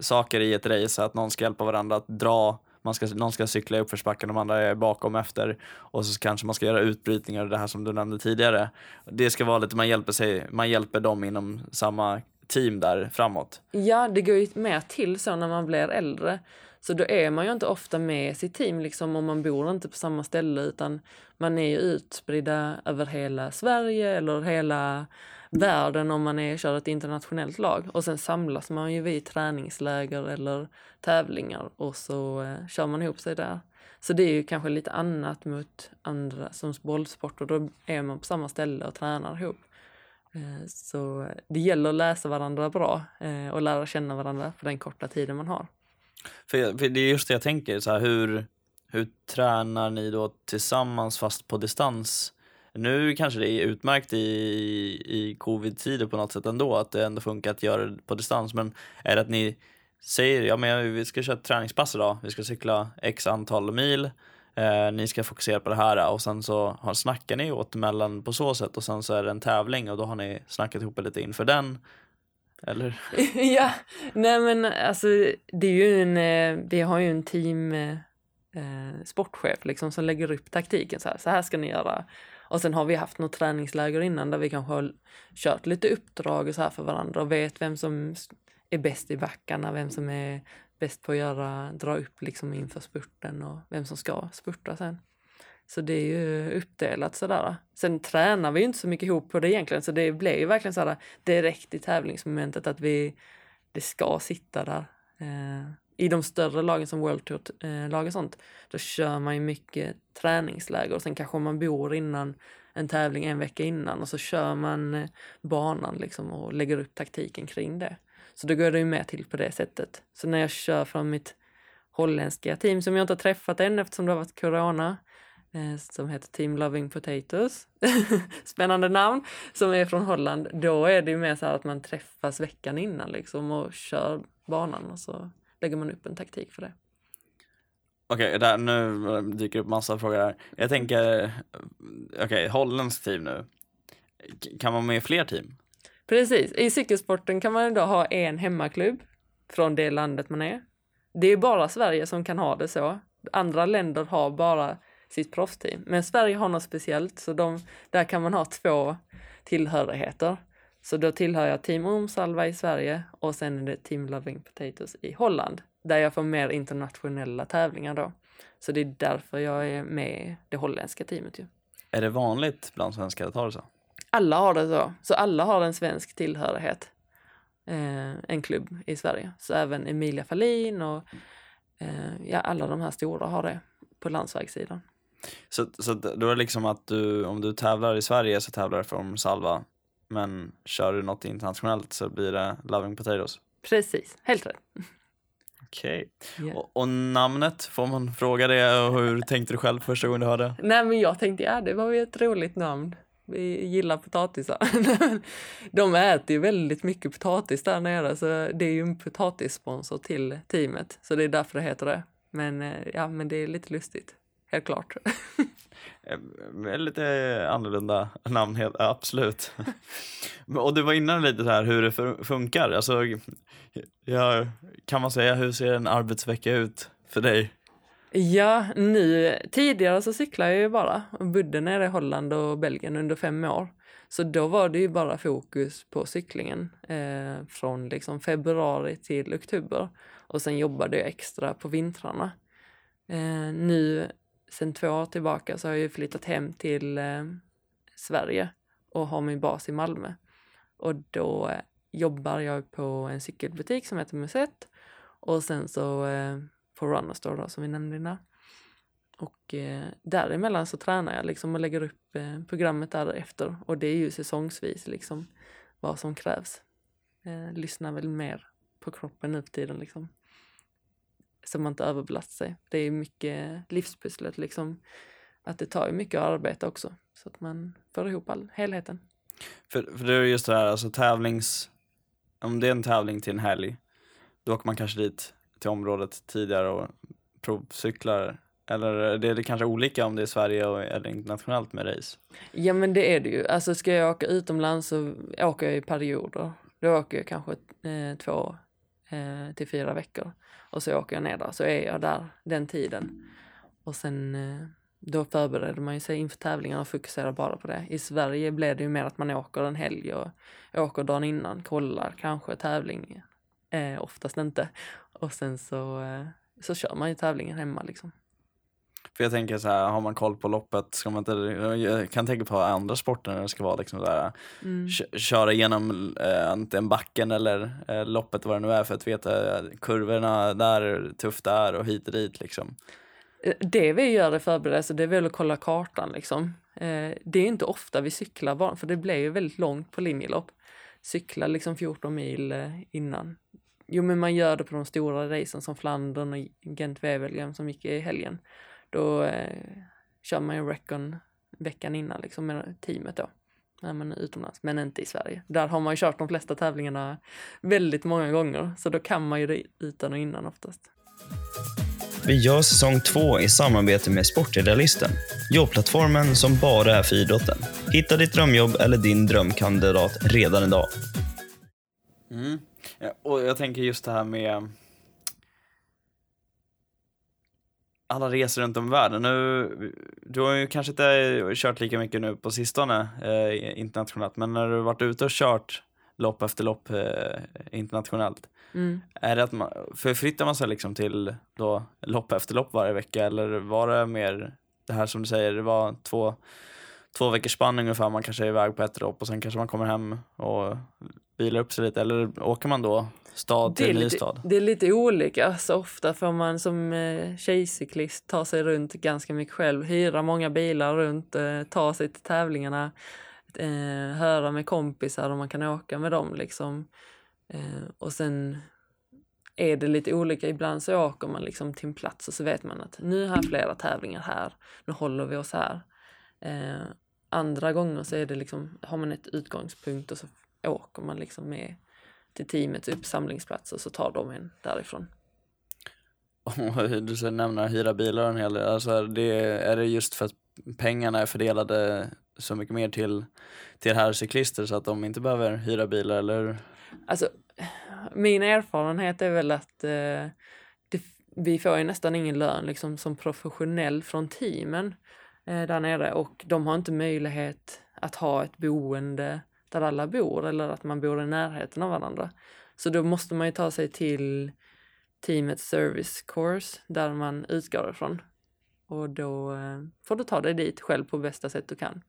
saker i ett race, att någon ska hjälpa varandra att dra man ska, någon ska cykla i uppförsbacken, de andra är bakom efter och så kanske man ska göra utbrytningar, och det här som du nämnde tidigare. Det ska vara lite, man hjälper sig, man hjälper dem inom samma team där framåt. Ja, det går ju mer till så när man blir äldre. Så då är man ju inte ofta med sitt team liksom om man bor inte på samma ställe utan man är ju utspridda över hela Sverige eller hela världen om man är, kör ett internationellt lag. Och sen samlas man ju vid träningsläger eller tävlingar och så eh, kör man ihop sig där. Så det är ju kanske lite annat mot andra som bollsport och då är man på samma ställe och tränar ihop. Eh, så det gäller att läsa varandra bra eh, och lära känna varandra på den korta tiden man har. För, för det är just det jag tänker, så här, hur, hur tränar ni då tillsammans fast på distans? Nu kanske det är utmärkt i, i covid-tider på något sätt ändå, att det ändå funkar att göra det på distans. Men är det att ni säger, ja men vi ska köra ett träningspass idag, vi ska cykla x antal mil, eh, ni ska fokusera på det här och sen så har, snackar ni åt emellan på så sätt och sen så är det en tävling och då har ni snackat ihop lite inför den. Eller? ja, nej men alltså det är ju en, eh, vi har ju en team eh, eh, sportchef liksom som lägger upp taktiken så här, så här ska ni göra. Och sen har vi haft något träningsläger innan där vi kanske har kört lite uppdrag och så här för varandra och vet vem som är bäst i backarna, vem som är bäst på att göra, dra upp liksom inför spurten och vem som ska spurta sen. Så det är ju uppdelat sådär. Sen tränar vi ju inte så mycket ihop på det egentligen så det blir ju verkligen sådär direkt i tävlingsmomentet att vi, det ska sitta där. Eh, I de större lagen som World Tour-lag eh, och sånt, då kör man ju mycket träningsläger och sen kanske man bor innan en tävling en vecka innan och så kör man eh, banan liksom och lägger upp taktiken kring det. Så då går det ju med till på det sättet. Så när jag kör från mitt holländska team som jag inte har träffat än eftersom det har varit corona, eh, som heter Team Loving Potatoes, spännande namn, som är från Holland, då är det ju mer så här att man träffas veckan innan liksom och kör banan och så lägger man upp en taktik för det. Okej, okay, nu dyker upp massa frågor här. Jag tänker, okej, okay, holländskt team nu. Kan man med fler team? Precis. I cykelsporten kan man då ha en hemmaklubb från det landet man är. Det är bara Sverige som kan ha det så. Andra länder har bara sitt proffsteam. Men Sverige har något speciellt, så de, där kan man ha två tillhörigheter. Så då tillhör jag Team Ormsalva i Sverige och sen är det Team Loving Potatoes i Holland, där jag får mer internationella tävlingar då. Så det är därför jag är med i det holländska teamet ju. Är det vanligt bland svenskar att ha det så? Alla har det så. Så alla har en svensk tillhörighet. Eh, en klubb i Sverige. Så även Emilia Fahlin och eh, ja, alla de här stora har det på landsvägssidan. Så, så då är det liksom att du, om du tävlar i Sverige så tävlar du för Salva, men kör du något internationellt så blir det Loving Potatoes? Precis, helt rätt. Okej. Okay. Yeah. Och, och, namnet, får man fråga det och hur tänkte du själv första gången du hörde? Nej men jag tänkte, ja det var ju ett roligt namn. Vi gillar potatisar. De äter ju väldigt mycket potatis där nere så det är ju en potatissponsor till teamet. Så det är därför det heter det. Men eh, ja, men det är lite lustigt. Helt klart. Eh, lite annorlunda namn, helt, absolut. Och du var innan lite så här hur det funkar. Alltså, ja, kan man säga, hur ser en arbetsvecka ut för dig? Ja, nu tidigare så cyklade jag ju bara och bodde nere i Holland och Belgien under fem år. Så då var det ju bara fokus på cyklingen eh, från liksom februari till oktober. Och sen jobbade jag extra på vintrarna. Eh, nu sen två år tillbaka så har jag ju flyttat hem till eh, Sverige och har min bas i Malmö. Och då eh, jobbar jag på en cykelbutik som heter Musett och sen så eh, på Runnerstore då, som vi nämnde innan. Och eh, däremellan så tränar jag liksom och lägger upp eh, programmet därefter och det är ju säsongsvis liksom vad som krävs. Eh, lyssnar väl mer på kroppen nu för tiden liksom så man inte överbelastar sig. Det är mycket livspusslet liksom. Att det tar ju mycket arbete också så att man får ihop all helheten. För, för det är just det här, alltså tävlings, om det är en tävling till en helg, då åker man kanske dit till området tidigare och provcyklar eller är det kanske olika om det är Sverige och, eller internationellt med race? Ja men det är det ju. Alltså ska jag åka utomlands så åker jag i perioder. Då åker jag kanske eh, två eh, till fyra veckor. Och så åker jag ner där, så är jag där den tiden. Och sen eh, då förbereder man ju sig inför tävlingarna och fokuserar bara på det. I Sverige blir det ju mer att man åker en helg och åker dagen innan, kollar kanske tävling, eh, oftast inte. Och sen så, eh, så kör man ju tävlingen hemma liksom. För jag tänker så här, har man koll på loppet, ska man inte, jag kan tänka på andra sporter när det ska vara liksom så här, Mm. köra igenom eh, antingen backen eller eh, loppet vad det nu är för att veta kurvorna där, tufft det är och hit och dit liksom. Eh, Det vi gör i förberedelse, det är väl att kolla kartan liksom. Eh, det är inte ofta vi cyklar bara, för det blir ju väldigt långt på linjelopp. Cykla liksom 14 mil eh, innan. Jo, men man gör det på de stora racen som Flandern och Gent-Wevelgem som gick i helgen. Då eh, kör man ju recon veckan innan liksom med teamet då. När man är utomlands, men inte i Sverige. Där har man ju kört de flesta tävlingarna väldigt många gånger, så då kan man ju det utan och innan oftast. Vi gör säsong två i samarbete med Sportidealisten, jobbplattformen som bara är för idrotten. Hitta ditt drömjobb eller din drömkandidat redan idag. Mm. Ja, och jag tänker just det här med alla resor runt om i världen. Nu, du har ju kanske inte kört lika mycket nu på sistone eh, internationellt, men när du har varit ute och kört lopp efter lopp eh, internationellt, Mm. är det att man, förflyttar man sig liksom till då lopp efter lopp varje vecka eller var det mer det här som du säger, det var två, två veckors spann ungefär, man kanske är iväg på ett lopp och sen kanske man kommer hem och vilar upp sig lite eller åker man då stad till ny stad? det är lite olika. Så ofta får man som eh, tjejcyklist ta sig runt ganska mycket själv, hyra många bilar runt, eh, ta sig till tävlingarna, eh, höra med kompisar om man kan åka med dem liksom. Eh, och sen är det lite olika. Ibland så åker man liksom till en plats och så vet man att nu har jag flera tävlingar här, nu håller vi oss här. Eh, andra gånger så är det liksom, har man ett utgångspunkt och så åker man liksom med till teamets uppsamlingsplats och så tar de en därifrån. Du nämna hyra bilar en hel del, alltså det, är det just för att pengarna är fördelade så mycket mer till, till herrcyklister så att de inte behöver hyra bilar eller? Alltså, min erfarenhet är väl att eh, det, vi får ju nästan ingen lön liksom som professionell från teamen Eh, där nere och de har inte möjlighet att ha ett boende där alla bor eller att man bor i närheten av varandra. Så då måste man ju ta sig till teamets service course där man utgår ifrån. Och då eh, får du ta dig dit själv på bästa sätt du kan.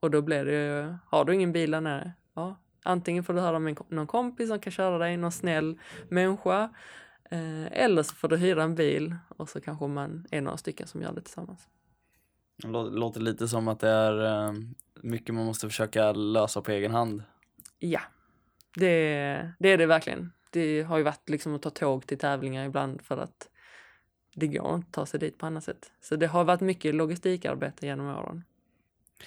Och då blir det ju, har du ingen bil där nere, ja, antingen får du höra med någon kompis som kan köra dig, någon snäll människa. Eh, eller så får du hyra en bil och så kanske man är några stycken som gör det tillsammans. Det lå- låter lite som att det är eh, mycket man måste försöka lösa på egen hand. Ja, det, det är det verkligen. Det har ju varit liksom att ta tåg till tävlingar ibland för att det går inte att ta sig dit på annat sätt. Så det har varit mycket logistikarbete genom åren.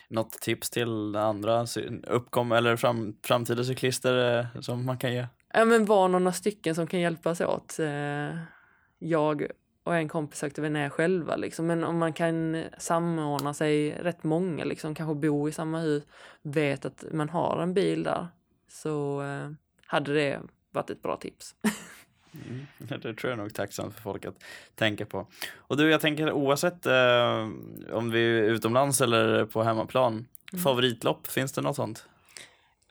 Något tips till andra uppkom eller fram, framtida cyklister eh, som man kan ge? Ja, men var några stycken som kan hjälpas åt. Eh, Jag och en kompis väl ner själva liksom. Men om man kan samordna sig rätt många liksom, kanske bo i samma hus, vet att man har en bil där, så eh, hade det varit ett bra tips. Mm, det tror jag nog tacksamt för folk att tänka på. Och du, jag tänker oavsett eh, om vi är utomlands eller på hemmaplan, Mm. favoritlopp, finns det något sånt?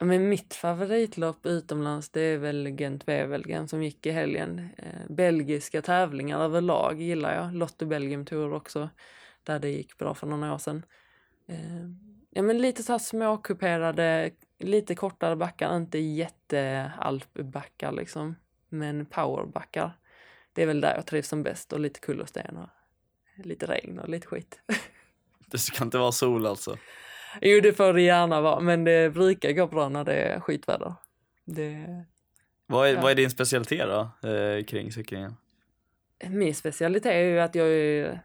Men mitt favoritlopp utomlands det är väl gent wevelgem som gick i helgen. Eh, belgiska tävlingar överlag gillar jag. Lotto Belgium Tour också, där det gick bra för några år sedan. Eh, ja, men lite så här småkuperade, lite kortare backar, inte jättealpbackar liksom, men powerbackar. Det är väl där jag trivs som bäst och lite kullersten och lite regn och lite skit. Det ska inte vara sol alltså. Jo, det får det gärna vara, men det brukar gå bra när det är skitväder. Det... Vad är, Ja. vad är din specialitet då eh, kring cyklingen? Min specialitet är ju att jag är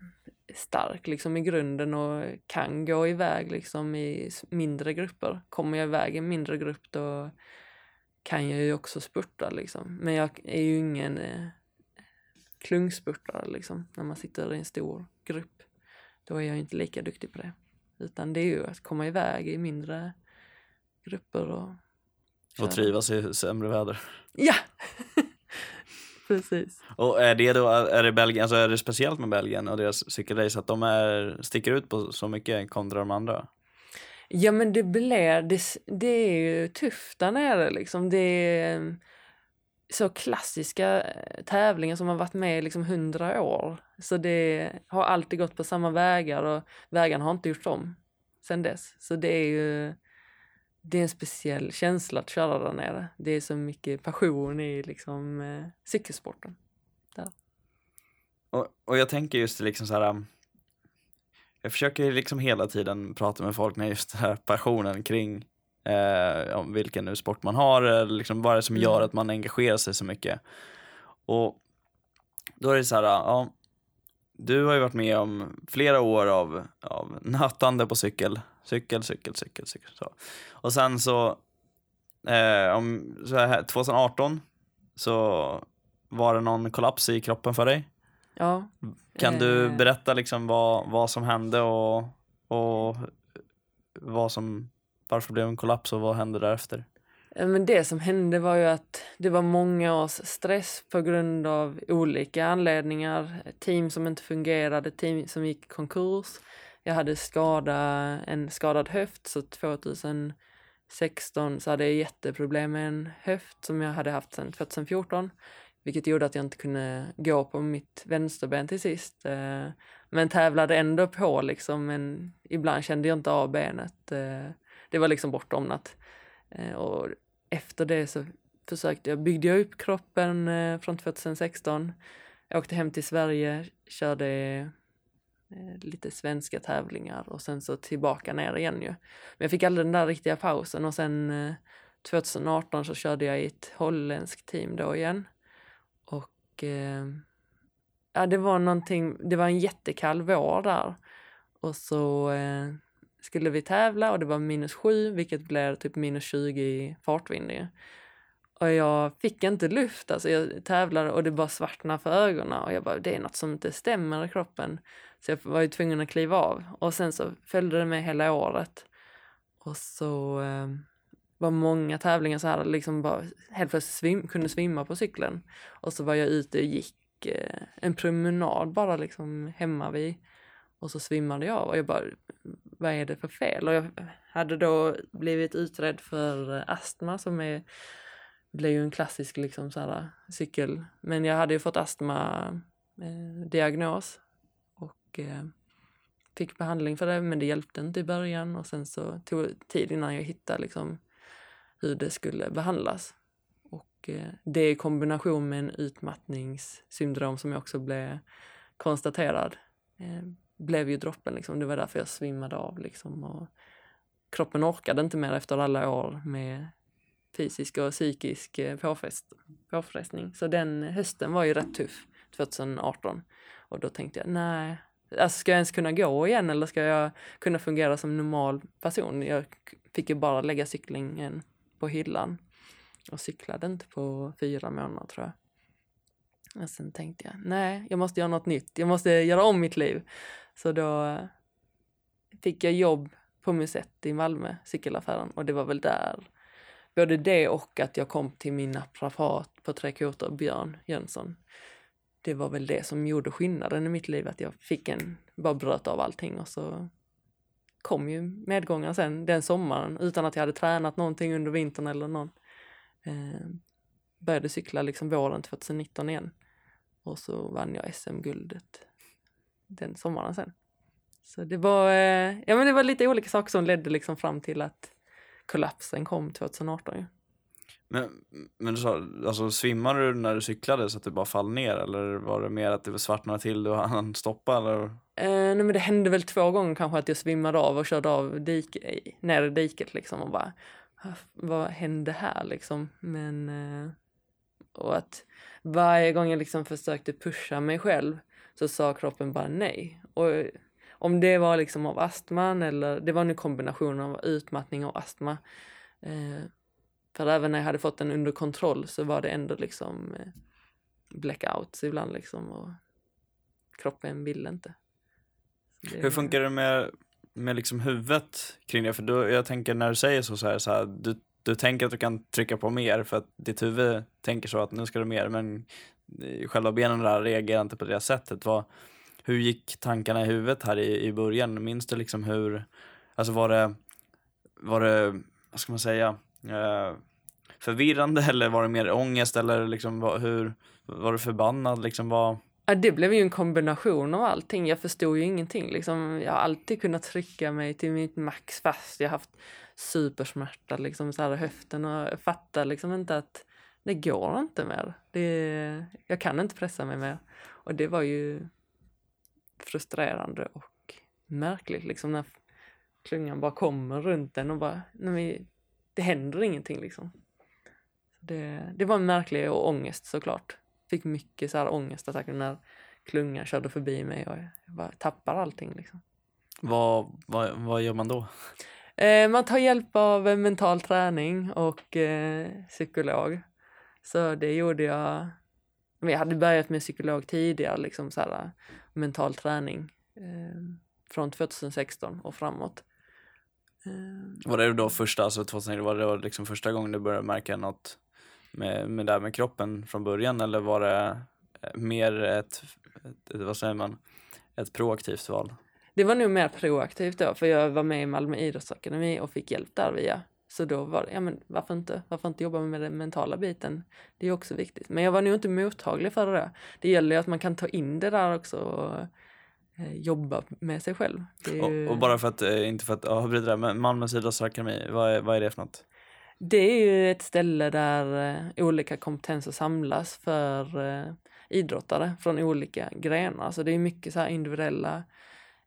stark liksom i grunden och kan gå iväg liksom i mindre grupper. Kommer jag iväg i en mindre grupp då kan jag ju också spurta liksom. Men jag är ju ingen eh, klungspurtare liksom när man sitter i en stor grupp. Då är jag inte lika duktig på det. Utan det är ju att komma iväg i mindre grupper och Och trivas i sämre väder? Ja! precis. Och är det då, är det Belgien, alltså är det speciellt med Belgien och deras cykelrace att de är, sticker ut på så mycket kontra de andra? Ja men det blir, det, det är ju tufft där nere liksom. Det är mm, så klassiska eh, tävlingar som har varit med i liksom hundra år. Så det har alltid gått på samma vägar och vägarna har inte gjorts om sen dess. Så det är ju det är en speciell känsla att köra där nere. Det är så mycket passion i liksom eh, cykelsporten. Där. Och, och jag tänker just liksom så här. um, Jag försöker liksom hela tiden prata med folk med just den här passionen kring eh, om vilken nu sport man har, eller liksom vad är det som gör Mm. att man engagerar sig så mycket. Och då är det så här, ja, du har ju varit med om flera år av, av nötande på cykel, cykel, cykel, cykel, cykel. Så. Och sen så, eh, om, så här, 2018 så var det någon kollaps i kroppen för dig. Ja. Kan du Eh. berätta liksom vad, vad som hände och, och vad som, varför det blev en kollaps och vad hände därefter? Eh, men det som hände var ju att det var många års stress på grund av olika anledningar. Team som inte fungerade, team som gick i konkurs. Jag hade skada, en skadad höft, så 2016 så hade jag jätteproblem med en höft som jag hade haft sedan 2014. Vilket gjorde att jag inte kunde gå på mitt vänsterben till sist. Eh, men tävlade ändå på liksom, men ibland kände jag inte av benet. Eh, det var liksom bortomnat. Och efter det så försökte jag, byggde jag upp kroppen eh, från 2016. Jag åkte hem till Sverige, körde eh, lite svenska tävlingar och sen så tillbaka ner igen ju. Men jag fick aldrig den där riktiga pausen och sen eh, 2018 så körde jag i ett holländskt team då igen. Och ja, det var någonting, det var en jättekall vår där. Och så skulle vi tävla och det var minus sju, vilket blev typ minus 20 i fartvind. Och jag fick inte luft, alltså jag tävlade och det bara svartnade för ögonen och jag bara, det är något som inte stämmer i kroppen. Så jag var ju tvungen att kliva av och sen så följde det med hela året. Och så eh, var många tävlingar så här, liksom bara helt plötsligt svim, kunde svimma på cykeln. Och så var jag ute och gick eh, en promenad bara liksom hemma vid och så svimmade jag och jag bara, vad är det för fel? Och jag hade då blivit utredd för astma som är, blev ju en klassisk liksom så här cykel. Men jag hade ju fått astma eh, och eh, fick behandling för det men det hjälpte inte i början och sen så tog det tid innan jag hittade liksom hur det skulle behandlas. Och eh, det i kombination med en utmattningssyndrom som jag också blev konstaterad eh, blev ju droppen liksom. Det var därför jag svimmade av liksom och kroppen orkade inte mer efter alla år med fysisk och psykisk eh, påfrest, påfrestning. Så den hösten var ju rätt tuff, 2018. Och då tänkte jag, nej, alltså ska jag ens kunna gå igen eller ska jag kunna fungera som normal person? Jag fick ju bara lägga cyklingen på hyllan och cyklade inte på fyra månader tror jag. Och sen tänkte jag, nej, jag måste göra något nytt. Jag måste göra om mitt liv. Så då fick jag jobb på Musett i Malmö, cykelaffären. Och det var väl där, både det och att jag kom till min naprapat på Tre Kotor, Björn Jönsson. Det var väl det som gjorde skillnaden i mitt liv, att jag fick en, bara bröt av allting och så kom ju medgångar sen den sommaren utan att jag hade tränat någonting under vintern eller någon. Eh, började cykla liksom våren 2019 igen. Och så vann jag SM-guldet den sommaren sen. Så det var, eh, ja, men det var lite olika saker som ledde liksom fram till att kollapsen kom 2018. Ju. Men, men du sa, alltså svimmade du när du cyklade så att du bara fall ner eller var det mer att det svartnade till och han stoppa eller? Eh, nej, men det hände väl två gånger kanske att jag svimmade av och körde av dik, i diket liksom och bara "Ah, vad hände här liksom? Men eh, och att varje gång jag liksom försökte pusha mig själv så sa kroppen bara nej. Och om det var liksom av astman eller det var en kombination av utmattning och astma. Eh, för även när jag hade fått den under kontroll så var det ändå liksom eh, blackouts ibland liksom och kroppen ville inte. Det- Hur funkar det med, med liksom huvudet kring det? För då, jag tänker när du säger så, så här, så här, du du tänker att du kan trycka på mer för att ditt huvud tänker så att nu ska du mer men eh, själva benen där reagerar inte på det sättet. Vad, hur gick tankarna i huvudet här i, i början? Minns du liksom hur, alltså var det, var det, vad ska man säga, eh, förvirrande eller var det mer ångest eller liksom var, hur, var du förbannad liksom? Var... Ja, det blev ju en kombination av allting. Jag förstod ju ingenting. Liksom, jag har alltid kunnat trycka mig till mitt max fast jag haft supersmärta liksom så här i höften och jag fattar liksom inte att det går inte mer. Det, jag kan inte pressa mig mer. Och det var ju frustrerande och märkligt liksom när klungan bara kommer runt den och bara, nej, det händer ingenting liksom. Det, det var märkligt och ångest såklart. Fick mycket så här ångestattacker när klungan körde förbi mig och jag bara tappar allting liksom. Vad, vad, vad gör man då? Eh, man tar hjälp av mental träning och eh, psykolog. Så det gjorde jag. Jag hade börjat med psykolog tidigare, liksom så här, mental träning eh, från 2016 och framåt. Eh, var det då första, alltså 2016, var det då liksom första gången du började märka något med, med det här med kroppen från början eller var det eh, mer ett, ett vad säger man, ett proaktivt val? Det var nog mer proaktivt då, för jag var med i Malmö idrottsakademi och fick hjälp där via. Så då var det, ja men varför inte? Varför inte jobba med den mentala biten? Det är också viktigt. Men jag var nog inte mottaglig för det. Det gäller ju att man kan ta in det där också och eh, jobba med sig själv. Ju... Och, och, bara för att, eh, inte för att avbryta det, men Malmös idrottsakademi, vad är, vad är det för något? Det är ju ett ställe där eh, olika kompetenser samlas för idrottare från olika grenar. Så det är mycket så individuella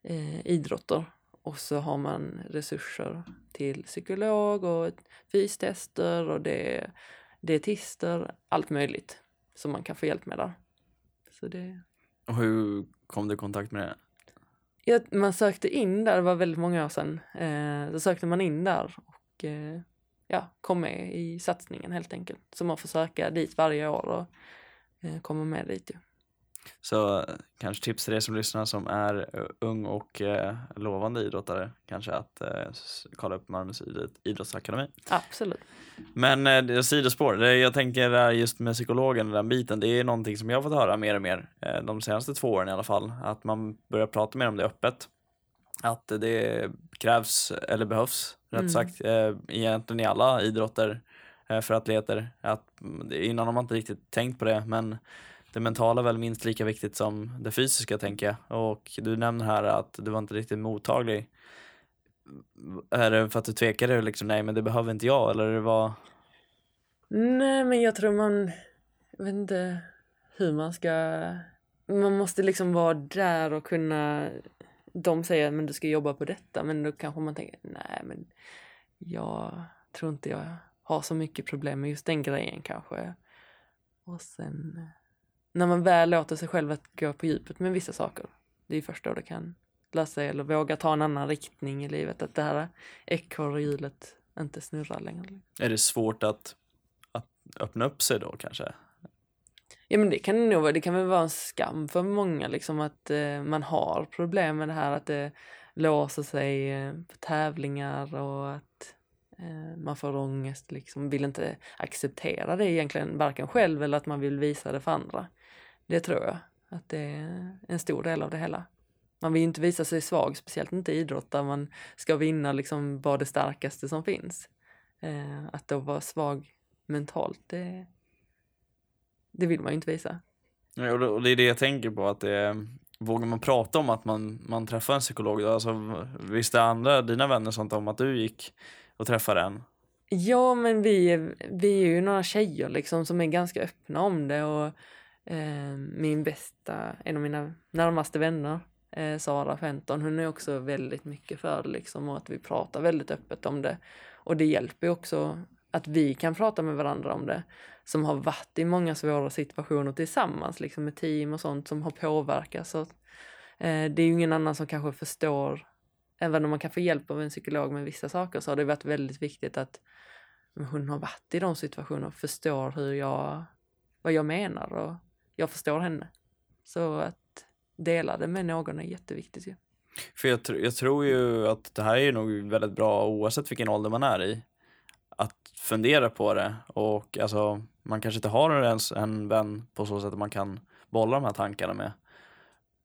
eh, idrotter. Och så har man resurser till psykolog och fystester och det, dietister, allt möjligt som man kan få hjälp med där. Så det... Och hur kom du i kontakt med det? Ja, man sökte in där, det var väldigt många år sedan. Eh, då sökte man in där och eh, ja, kom med i satsningen helt enkelt. Så man får söka dit varje år och eh, komma med dit. Ja. Så kanske tips till er som lyssnar som är eh, ung och eh, lovande idrottare kanske att eh, kolla upp Malmös idrottsakademi. Absolut. Men eh, sidospår, det jag tänker just med psykologen, den biten, det är någonting som jag har fått höra mer och mer eh, de senaste två åren i alla fall. Att man börjar prata mer om det öppet. Att det krävs, eller behövs rätt mm. sagt, eh, egentligen i alla idrotter eh, för atleter. Att, innan har man inte riktigt tänkt på det men det mentala är väl minst lika viktigt som det fysiska tänker jag. Och du nämner här att du var inte riktigt mottaglig. Är det för att du tvekade liksom, nej men det behöver inte jag eller det var? Nej men jag tror man, jag vet inte hur man ska, man måste liksom vara där och kunna, de säger men du ska jobba på detta men då kanske man tänker nej men jag tror inte jag har så mycket problem med just den grejen kanske. Och sen när man väl låter sig själv att gå på djupet med vissa saker, det är först då det kan lösa eller våga ta en annan riktning i livet, att det här ekorrhjulet inte snurrar längre. Är det svårt att, att öppna upp sig då kanske? Ja men det kan nog vara, det kan väl vara en skam för många liksom att eh, man har problem med det här att det låser sig eh, på tävlingar och att eh, man får ångest liksom, vill inte acceptera det egentligen, varken själv eller att man vill visa det för andra. Det tror jag, att det är en stor del av det hela. Man vill ju inte visa sig svag, speciellt inte i idrott där man ska vinna liksom vara det starkaste som finns. Eh, att då vara svag mentalt, det, det vill man ju inte visa. Ja, och det är det jag tänker på, att det är, vågar man prata om att man, man träffar en psykolog? Alltså, visste andra, dina vänner sånt om att du gick och träffade en? Ja, men vi, vi är ju några tjejer liksom som är ganska öppna om det och Eh, min bästa, en av mina närmaste vänner, eh, Sara Fenton, hon är också väldigt mycket för det liksom och att vi pratar väldigt öppet om det. Och det hjälper också att vi kan prata med varandra om det, som har varit i många svåra situationer tillsammans, liksom med team och sånt som har påverkats. Så, eh, det är ju ingen annan som kanske förstår, även om man kan få hjälp av en psykolog med vissa saker, så har det varit väldigt viktigt att hon har varit i de situationerna och förstår hur jag, vad jag menar och jag förstår henne. Så att dela det med någon är jätteviktigt ju. För jag, jag tror ju att det här är nog väldigt bra oavsett vilken ålder man är i. att fundera på det och alltså man kanske inte har ens en vän på så sätt att man kan bolla de här tankarna med.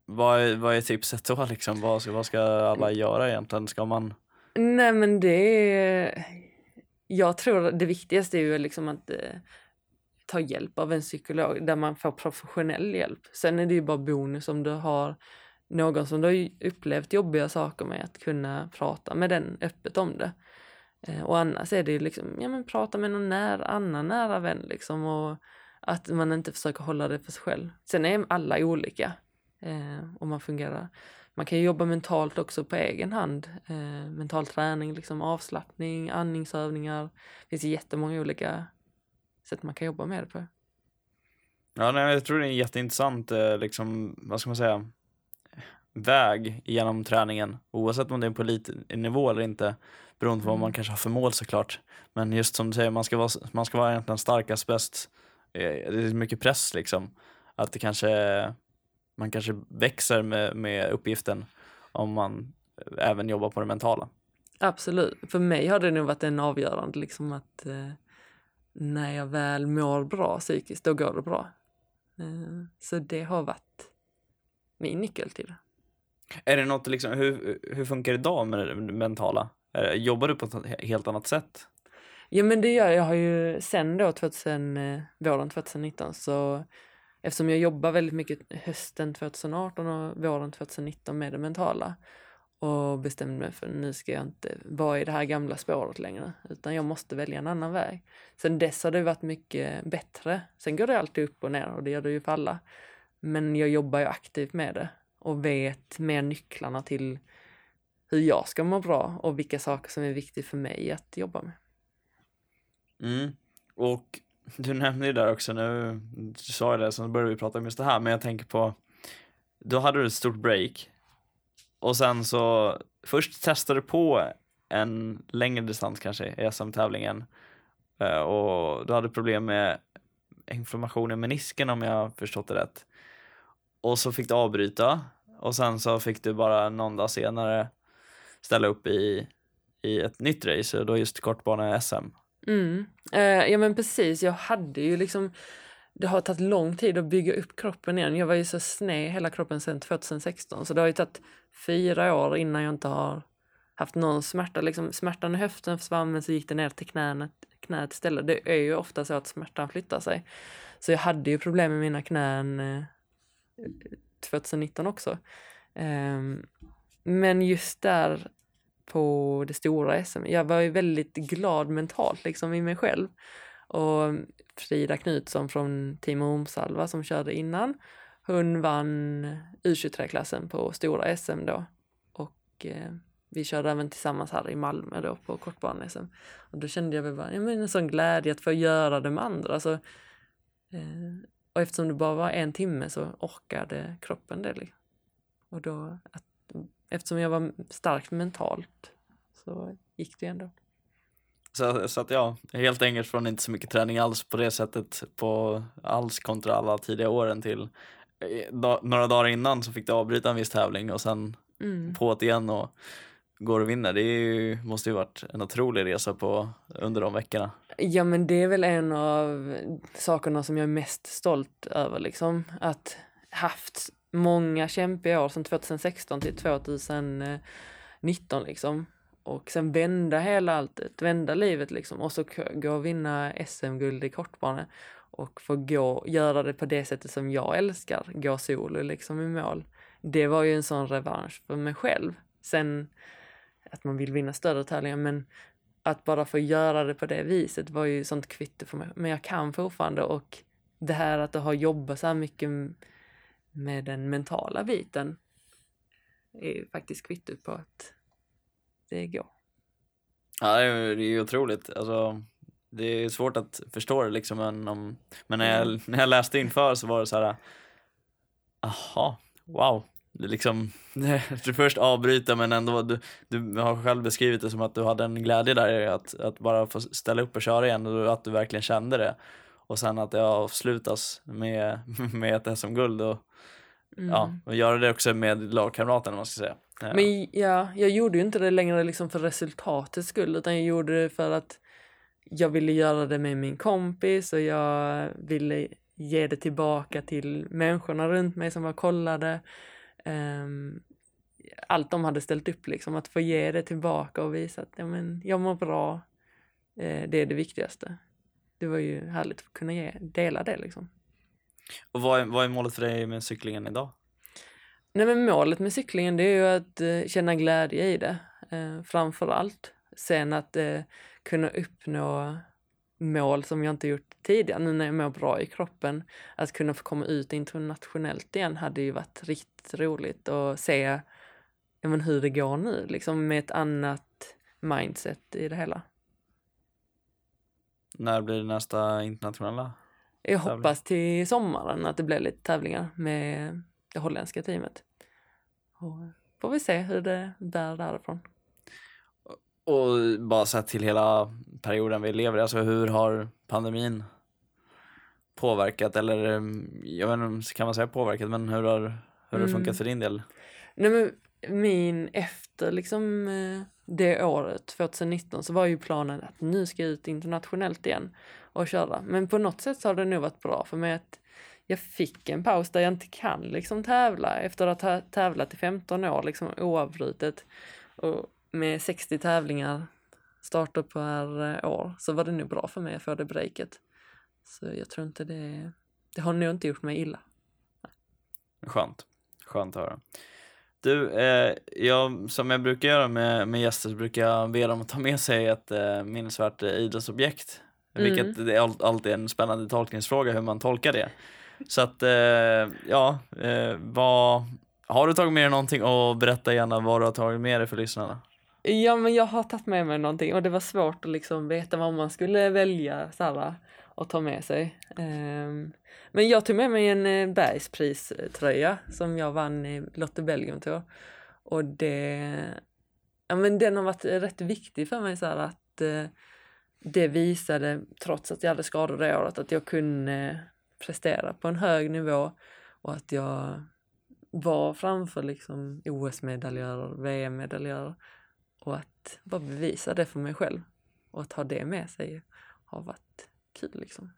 Vad är, vad är tipset då liksom? Vad ska, vad ska alla göra egentligen? Ska man? Nej men det är... Jag tror det viktigaste är ju liksom att eh, ta hjälp av en psykolog där man får professionell hjälp. Sen är det ju bara bonus om du har någon som du har upplevt jobbiga saker med att kunna prata med den öppet om det. Eh, och annars är det ju liksom, ja men prata med någon nära, annan nära vän liksom och att man inte försöker hålla det för sig själv. Sen är alla olika eh, och man fungerar. Man kan ju jobba mentalt också på egen hand. Eh, mental träning, liksom avslappning, andningsövningar. Det finns jättemånga olika sätt man kan jobba med det på. Ja, nej, jag tror det är en jätteintressant, eh, liksom, vad ska man säga, väg genom träningen, oavsett om det är på elitnivå eller inte, beroende på vad man Mm. kanske har för mål såklart. Men just som du säger, man ska vara, man ska vara egentligen starkast, bäst. Eh, Det är mycket press liksom. Att det kanske, man kanske växer med, med uppgiften om man även jobbar på det mentala. Absolut. För mig har det nog varit en avgörande liksom att eh, när jag väl mår bra psykiskt, då går det bra. Eh, så det har varit min nyckel till det. Är det något, liksom, hur, hur funkar det idag med det mentala? Eh, Jobbar du på ett helt annat sätt? Ja men det gör jag. Jag har ju sen då 2000, eh, våren 2019 så eftersom jag jobbar väldigt mycket hösten 2018 och våren 2019 med det mentala och bestämde mig för nu ska jag inte vara i det här gamla spåret längre utan jag måste välja en annan väg. Sen dess har det varit mycket bättre. Sen går det alltid upp och ner och det gör det ju för alla. Men jag jobbar ju aktivt med det och vet mer nycklarna till hur jag ska må bra och vilka saker som är viktiga för mig att jobba med. Mm. Och du nämnde ju där också nu, du sa ju det, så började vi prata om just det här, men jag tänker på, då hade du ett stort break och sen så, först testade du på en längre distans kanske i SM-tävlingen eh, och du hade problem med inflammation i menisken om jag förstått det rätt. Och så fick du avbryta och sen så fick du bara någon dag senare ställa upp i, i ett nytt race, och då just kortbane-SM. Mm. Eh, ja men precis, jag hade ju liksom det har tagit lång tid att bygga upp kroppen igen. Jag var ju så sned hela kroppen sedan 2016 så det har ju tagit fyra år innan jag inte har haft någon smärta. Liksom, smärtan i höften försvann men så gick det ner till knänet, knät istället. Det är ju ofta så att smärtan flyttar sig. Så jag hade ju problem med mina knän eh, 2019 också. Um, men just där på det stora SM. Jag var ju väldigt glad mentalt liksom i mig själv. Och Frida Knutsson från Team Ormsalva som körde innan, hon vann U23-klassen på stora SM då. Och eh, vi körde även tillsammans här i Malmö då på kortbane-SM. Och då kände jag väl bara, ja, men en sån glädje att få göra det med andra. Så, eh, och eftersom det bara var en timme så orkade kroppen det. liksom. Och då, att, eftersom jag var stark mentalt så gick det ändå. Så, så att ja, helt enkelt från inte så mycket träning alls på det sättet på alls kontra alla tidiga åren till eh, da, några dagar innan så fick du avbryta en viss tävling och sen Mm. på det igen och går och vinner. Det ju, måste ju varit en otrolig resa på under de veckorna. Ja men det är väl en av sakerna som jag är mest stolt över liksom. Att haft många kämpiga år från 2016 till 2019 liksom. Och sen vända hela alltet, vända livet liksom. Och så gå och vinna SM-guld i kortbane. Och få gå, göra det på det sättet som jag älskar, gå solo liksom i mål. Det var ju en sån revansch för mig själv. Sen att man vill vinna större tävlingar men att bara få göra det på det viset var ju sånt kvitto för mig. Men jag kan fortfarande och det här att ha jobbat så här mycket med den mentala biten är ju faktiskt kvittot på att det går. Ja, det är, ju otroligt. Alltså, det är svårt att förstå det liksom, men, om, men när, jag, när jag läste inför så var det så här, aha, wow. Det liksom, du först avbryta men ändå, du, du har själv beskrivit det som att du hade en glädje där att, att bara få ställa upp och köra igen och att du verkligen kände det. Och sen att det avslutas med, med ett SM-guld och, Mm. ja, och göra det också med lagkamraterna man ska säga. Ja. Men ja, jag gjorde ju inte det längre liksom för resultatets skull utan jag gjorde det för att jag ville göra det med min kompis och jag ville ge det tillbaka till människorna runt mig som var kollade. Um, allt de hade ställt upp, liksom, att få ge det tillbaka och visa att ja, men, jag mår bra. Eh, det är det viktigaste. Det var ju härligt att kunna ge, dela det liksom. Och vad är, vad är målet för dig med cyklingen idag? Nej, men målet med cyklingen det är ju att eh, känna glädje i det, eh, framför allt. Sen att eh, kunna uppnå mål som jag inte gjort tidigare, nu när jag mår bra i kroppen. Att kunna få komma ut internationellt igen hade ju varit riktigt roligt och se ja, men hur det går nu, liksom med ett annat mindset i det hela. När blir det nästa internationella? Jag hoppas till sommaren att det blir lite tävlingar med det holländska teamet. Och får vi se hur det bär därifrån. Och bara sett till hela perioden vi lever i, alltså hur har pandemin påverkat eller jag vet inte, kan man säga påverkat, men hur har, hur har det funkat mm. för din del? Nej men min efter liksom eh, det året, 2019, så var ju planen att nu ska jag ut internationellt igen och köra. Men på något sätt så har det nog varit bra för mig att jag fick en paus där jag inte kan liksom tävla efter att ha tävlat i 15 år liksom oavbrutet och med 60 tävlingar starter per eh, år så var det nog bra för mig att få det breaket. Så jag tror inte det, det har nog inte gjort mig illa. Skönt, skönt att höra. Du, eh, jag, som jag brukar göra med, med gäster så brukar jag be dem att ta med sig ett eh, minnesvärt eh, idrottsobjekt. Mm. Vilket det är alltid en spännande tolkningsfråga hur man tolkar det. Så att, eh, ja, eh, vad, har du tagit med dig någonting och berätta gärna vad du har tagit med dig för lyssnarna. Ja, men jag har tagit med mig någonting och det var svårt att liksom veta vad man skulle välja så och ta med sig. Um, men jag tog med mig en eh, bergspriströja som jag vann i Lotte Belgium Tour. Och det, ja men den har varit rätt viktig för mig så här, att uh, det visade, trots att jag hade skador det året, att jag kunde prestera på en hög nivå och att jag var framför liksom OS-medaljörer, VM-medaljörer och att bara bevisa det för mig själv och att ha det med sig har varit kul liksom.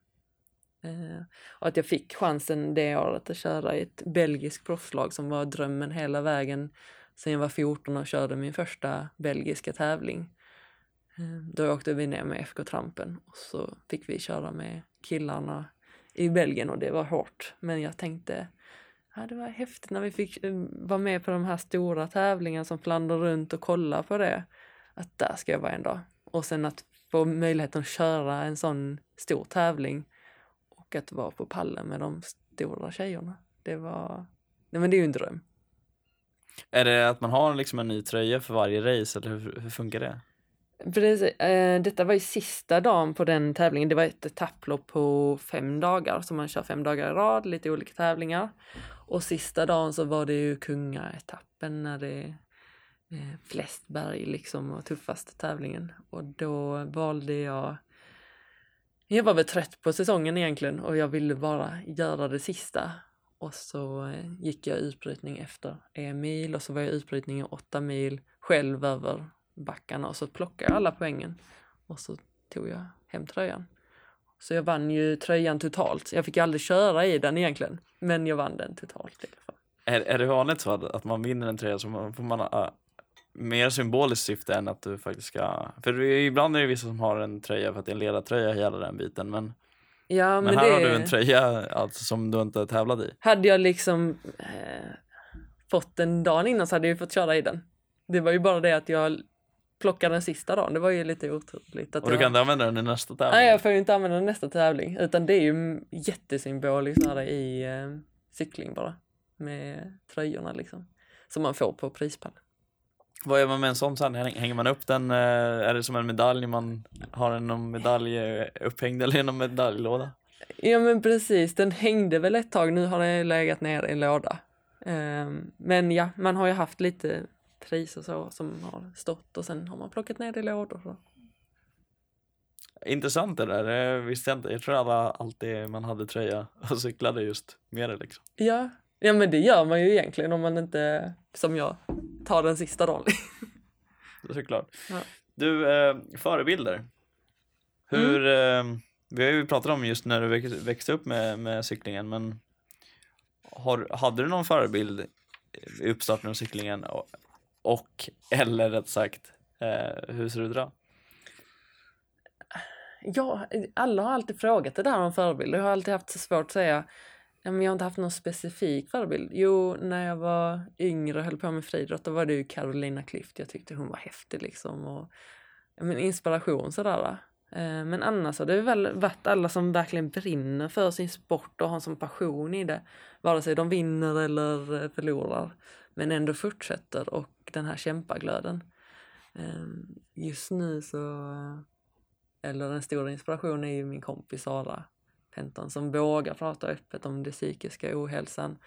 Eh, och att jag fick chansen det året att köra i ett belgiskt proffslag som var drömmen hela vägen sen jag var 14 och körde min första belgiska tävling. Eh, då åkte vi ner med FK Trampen och så fick vi köra med killarna i Belgien och det var hårt. Men jag tänkte, ja, det var häftigt när vi fick eh, vara med på de här stora tävlingarna som flandrar runt och kolla på det. Att där ska jag vara en dag. Och sen att få möjligheten att köra en sån stor tävling och att vara på pallen med de stora tjejerna. Det var, nej men det är ju en dröm. Är det att man har liksom en ny tröja för varje race eller hur, hur funkar det? Precis. Eh, detta var ju sista dagen på den tävlingen. Det var ett etapplopp på fem dagar, så man kör fem dagar i rad, lite olika tävlingar. Och sista dagen så var det ju kungaetappen när det är eh, flest berg liksom och tuffaste tävlingen. Och då valde jag jag var väl trött på säsongen egentligen och jag ville bara göra det sista. Och så eh, gick jag utbrytning efter en mil och så var jag utbrytning i åtta mil själv över backarna och så plockade jag alla poängen och så tog jag hem tröjan. Så jag vann ju tröjan totalt. Jag fick ju aldrig köra i den egentligen, men jag vann den totalt i alla fall. Är, är det vanligt så att, att man vinner en tröja så får man uh, mer symboliskt syfte än att du faktiskt ska... För ibland är det vissa som har en tröja för att det är en ledartröja hela den biten, men Ja, men, men här det... har du en tröja alltså, som du inte tävlat i. Hade jag liksom eh, fått den dagen innan så hade jag fått köra i den. Det var ju bara det att jag plocka den sista dagen. Det var ju lite otroligt. Att och du jag... kan inte använda den i nästa tävling? Nej, jag får ju inte använda den i nästa tävling. Utan det är ju jättesymboliskt här i eh, cykling bara. Med tröjorna liksom. Som man får på prispallen. Vad gör man med en sån sen? Hänger man upp den? Eh, är det som en medalj? Man har en någon medalj eh, upphängd eller någon medaljlåda? Ja men precis, den hängde väl ett tag. Nu har den legat ner i en låda. Um, men ja, man har ju haft lite pris och så som har stått och sen har man plockat ner det i lådor. Så. Intressant det där, det visste jag inte. Jag tror alla alltid man hade tröja och cyklade just med det liksom. Ja, ja men det gör man ju egentligen om man inte, som jag, tar den sista dagen. Såklart. Ja. Du, eh, förebilder. Hur, eh, vi har ju pratat om just när du väx- växte upp med, med cyklingen, men har, hade du någon förebild i uppstarten av cyklingen och, eller rätt sagt, eh, hur ser du ut idag? Ja, alla har alltid frågat det där om förebilder. Jag har alltid haft så svårt att säga men jag har inte haft någon specifik förebild. Jo, när jag var yngre och höll på med friidrott då var det ju Carolina Klüft. Jag tyckte hon var häftig liksom. Och, men inspiration sådär. Eh, Men annars har det väl varit alla som verkligen brinner för sin sport och har en sån passion i det. Vare sig de vinner eller eh, förlorar. Men ändå fortsätter och den här kämpaglöden. Ehm, just nu så, eller den stora inspirationen är ju min kompis Sara Penton som vågar prata öppet om den psykiska ohälsan.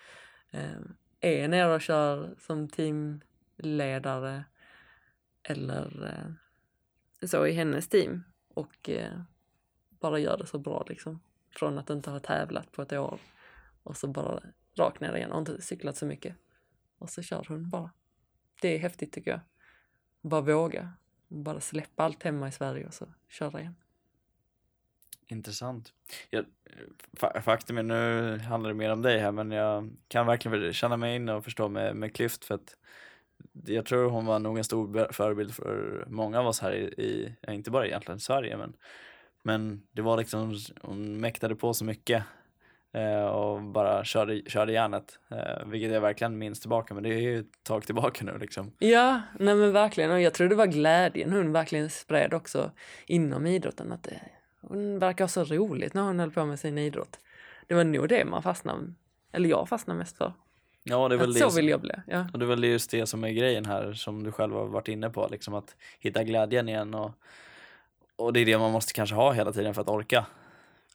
Ehm, är nere och kör som teamledare eller eh, så i hennes team och eh, bara gör det så bra liksom. Från att inte ha tävlat på ett år och så bara rakt ner igen och inte cyklat så mycket. Och så kör hon bara. Det är häftigt tycker jag. Bara våga. Bara släppa allt hemma i Sverige och så köra igen. Intressant. Jag, faktum är, nu handlar det mer om dig här, men jag kan verkligen känna mig in och förstå med, med Klyft för att jag tror hon var nog en stor förebild för många av oss här i, i ja, inte bara egentligen i Sverige, men, men det var liksom, hon mäktade på så mycket och bara körde, körde järnet, eh, vilket jag verkligen minns tillbaka, men det är ju ett tag tillbaka nu liksom. Ja, nej men verkligen. Och jag tror det var glädjen hon verkligen spred också inom idrotten. Att det, hon verkar ha så roligt när hon höll på med sin idrott. Det var nog det man fastnade, eller jag fastnade mest för. Ja, det är väl Att det så vill jag bli. Ja. Och det är väl just det som är grejen här som du själv har varit inne på, liksom att hitta glädjen igen och, och det är det man måste kanske ha hela tiden för att orka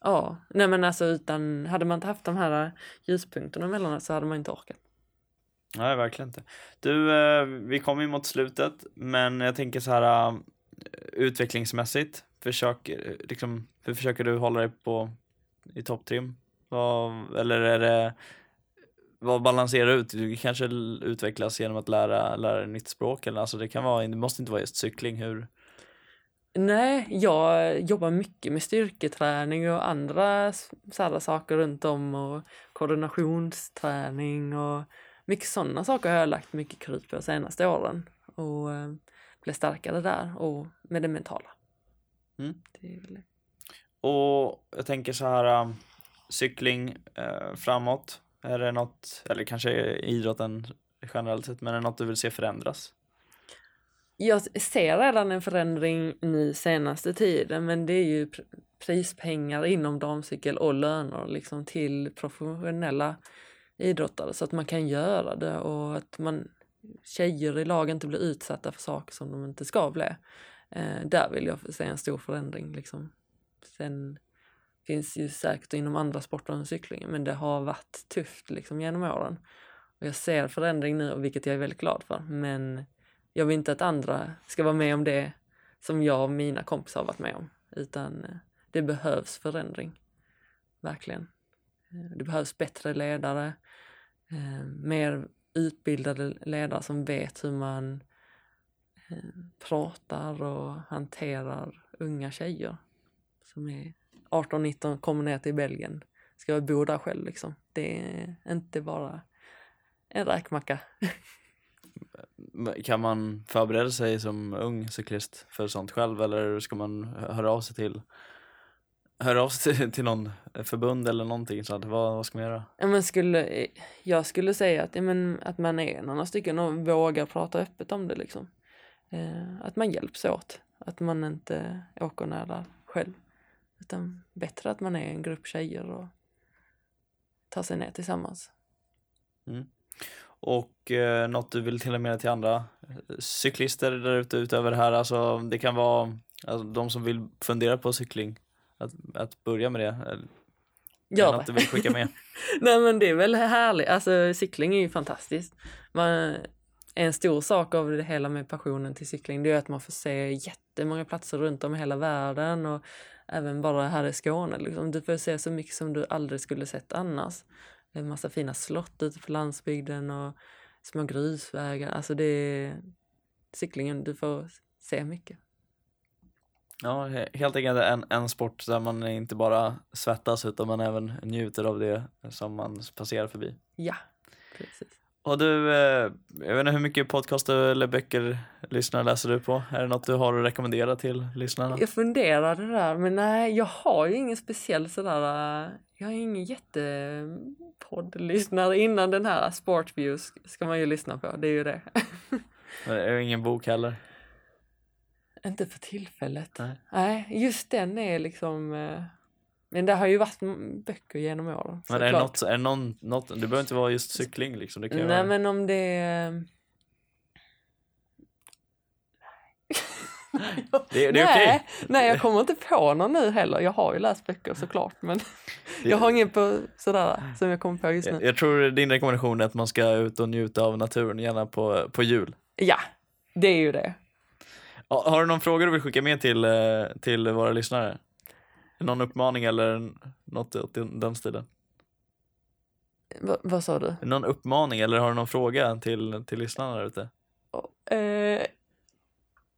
ja, nej men alltså utan, hade man inte haft de här ljuspunkterna emellanåt så hade man inte orkat. Nej, verkligen inte. Du, eh, vi kommer ju mot slutet, men jag tänker så här eh, utvecklingsmässigt, försök, eh, liksom, hur försöker du hålla dig på i topptrim? Eller är det, vad balanserar ut? Du kanske utvecklas genom att lära, lära dig nytt språk, eller alltså det kan vara, det måste inte vara just cykling, hur? Nej, jag jobbar mycket med styrketräning och andra s- sådana saker runt om och koordinationsträning och mycket sådana saker har jag lagt mycket krut på de senaste åren och eh, bli starkare där och med det mentala. Mm. Det är väl det. Och jag tänker så här, um, cykling eh, framåt, är det något, eller kanske idrotten generellt sett, men är det något du vill se förändras? Jag ser redan en förändring nu senaste tiden men det är ju pr- prispengar inom damcykel och löner liksom till professionella idrottare så att man kan göra det och att man tjejer i lag inte blir utsatta för saker som de inte ska bli. Eh, där vill jag se en stor förändring liksom. Sen finns ju säkert inom andra sporter än cykling, men det har varit tufft liksom genom åren. Och jag ser förändring nu vilket jag är väldigt glad för men jag vill inte att andra ska vara med om det som jag och mina kompisar har varit med om. Utan eh, det behövs förändring. Verkligen. Eh, det behövs bättre ledare. Eh, mer utbildade ledare som vet hur man pratar och hanterar unga tjejer. Som är 18-19, kommer ner till Belgien. Ska bo där själv liksom. Det är inte bara en räkmacka. Kan man förbereda sig som ung cyklist för sånt själv eller ska man hö- höra av sig till höra av sig till, till någon förbund eller någonting så att vad, vad ska man göra? Ja, men skulle, jag skulle säga att, ja, men, att man är några stycken och vågar prata öppet om det. Liksom. Eh, att man hjälps åt. Att man inte åker nära själv. Utan bättre att man är en grupp tjejer och tar sig ner tillsammans. Och eh, något du vill till och med till andra cyklister där ute utöver det här, alltså det kan vara alltså, de som vill fundera på cykling, att, att börja med det. Gör något du vill skicka med? Nej men det är väl härligt. Alltså cykling är ju fantastiskt. Man, en stor sak av det hela med passionen till cykling det är att man får se jättemånga platser runt om i hela världen och även bara här i Skåne. Liksom. Du får se så mycket som du aldrig skulle sett annars. En massa fina slott ute på landsbygden och små grusvägar. Alltså det är cyklingen, du får se mycket. Ja, he- helt enkelt en, en sport där man inte bara svettas utan man även njuter av det som man passerar förbi. Ja, precis. Och du, eh, jag vet inte hur mycket podcaster eller böcker lyssnar läser du på? Är det något du har att rekommendera till lyssnarna? Jag funderade där, men nej, jag har ju ingen speciell sådär, äh, jag är ingen jättepoddlyssnare. Innan den här Sportviews ska man ju lyssna på, det är ju det. Det är ingen bok heller. Inte för tillfället. Nej. Nej, just den är liksom, eh, men det har ju varit böcker genom åren. Men är det något, är det någon, något, det behöver inte vara just cykling liksom. Det kan Nej, vara, men om det är... det, det är nej, okej. nej, jag kommer inte på någon nu heller. Jag har ju läst böcker såklart, men jag har ingen på sådär som jag kommer på just nu. jag tror din rekommendation är att man ska ut och njuta av naturen, gärna på, på jul. Ja, det är ju det. Har du någon fråga du vill skicka med till, eh, till våra lyssnare? Någon uppmaning eller något åt den, stilen? Va, vad sa du? Någon uppmaning eller har du någon fråga till, till lyssnarna där ute? Eh,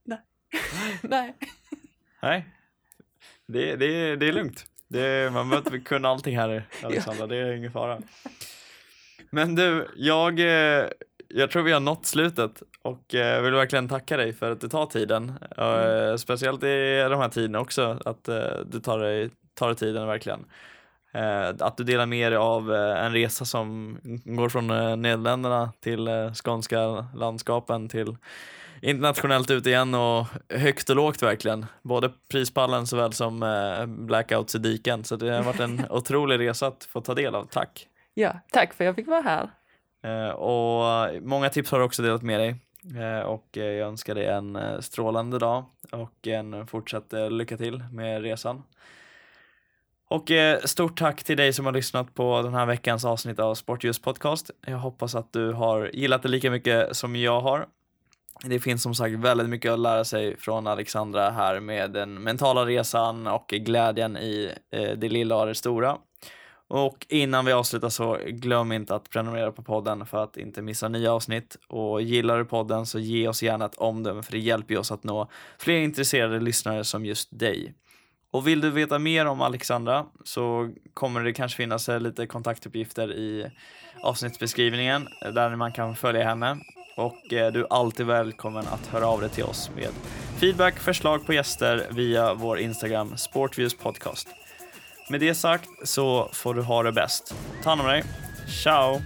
nej. nej. Nej, det, det, det är lugnt. Det, man behöver inte kunna allting här Alexandra, det är ingen fara. Men du, jag, eh, jag tror vi har nått slutet och eh, vill verkligen tacka dig för att du tar tiden. Eh, Speciellt i de här tiderna också, att eh, du tar dig, tar dig tiden verkligen. Att du delar med dig av en resa som går från Nederländerna till skånska landskapen till internationellt ut igen och högt och lågt verkligen. Både prispallen såväl som blackouts i diken. Så det har varit en otrolig resa att få ta del av. Tack! Ja, tack för att jag fick vara här. Och många tips har du också delat med dig. Eh, och eh, jag önskar dig en eh, strålande dag och en fortsatt lycka till med resan. Och stort tack till dig som har lyssnat på den här veckans avsnitt av Sportljus podcast. Jag hoppas att du har gillat det lika mycket som jag har. Det finns som sagt väldigt mycket att lära sig från Alexandra här med den mentala resan och glädjen i det lilla och det stora. Och innan vi avslutar så glöm inte att prenumerera på podden för att inte missa nya avsnitt. Och gillar du podden så ge oss gärna ett omdöme för det hjälper ju oss att nå fler intresserade lyssnare som just dig. Och vill du veta mer om Alexandra så kommer det kanske finnas lite kontaktuppgifter i avsnittsbeskrivningen eh, där man kan följa henne. Och eh, du är alltid välkommen att höra av dig till oss med feedback, förslag på gäster via vår Instagram Sportviews podcast. Med det sagt så får du ha det bäst. Ta hand om dig. Ciao!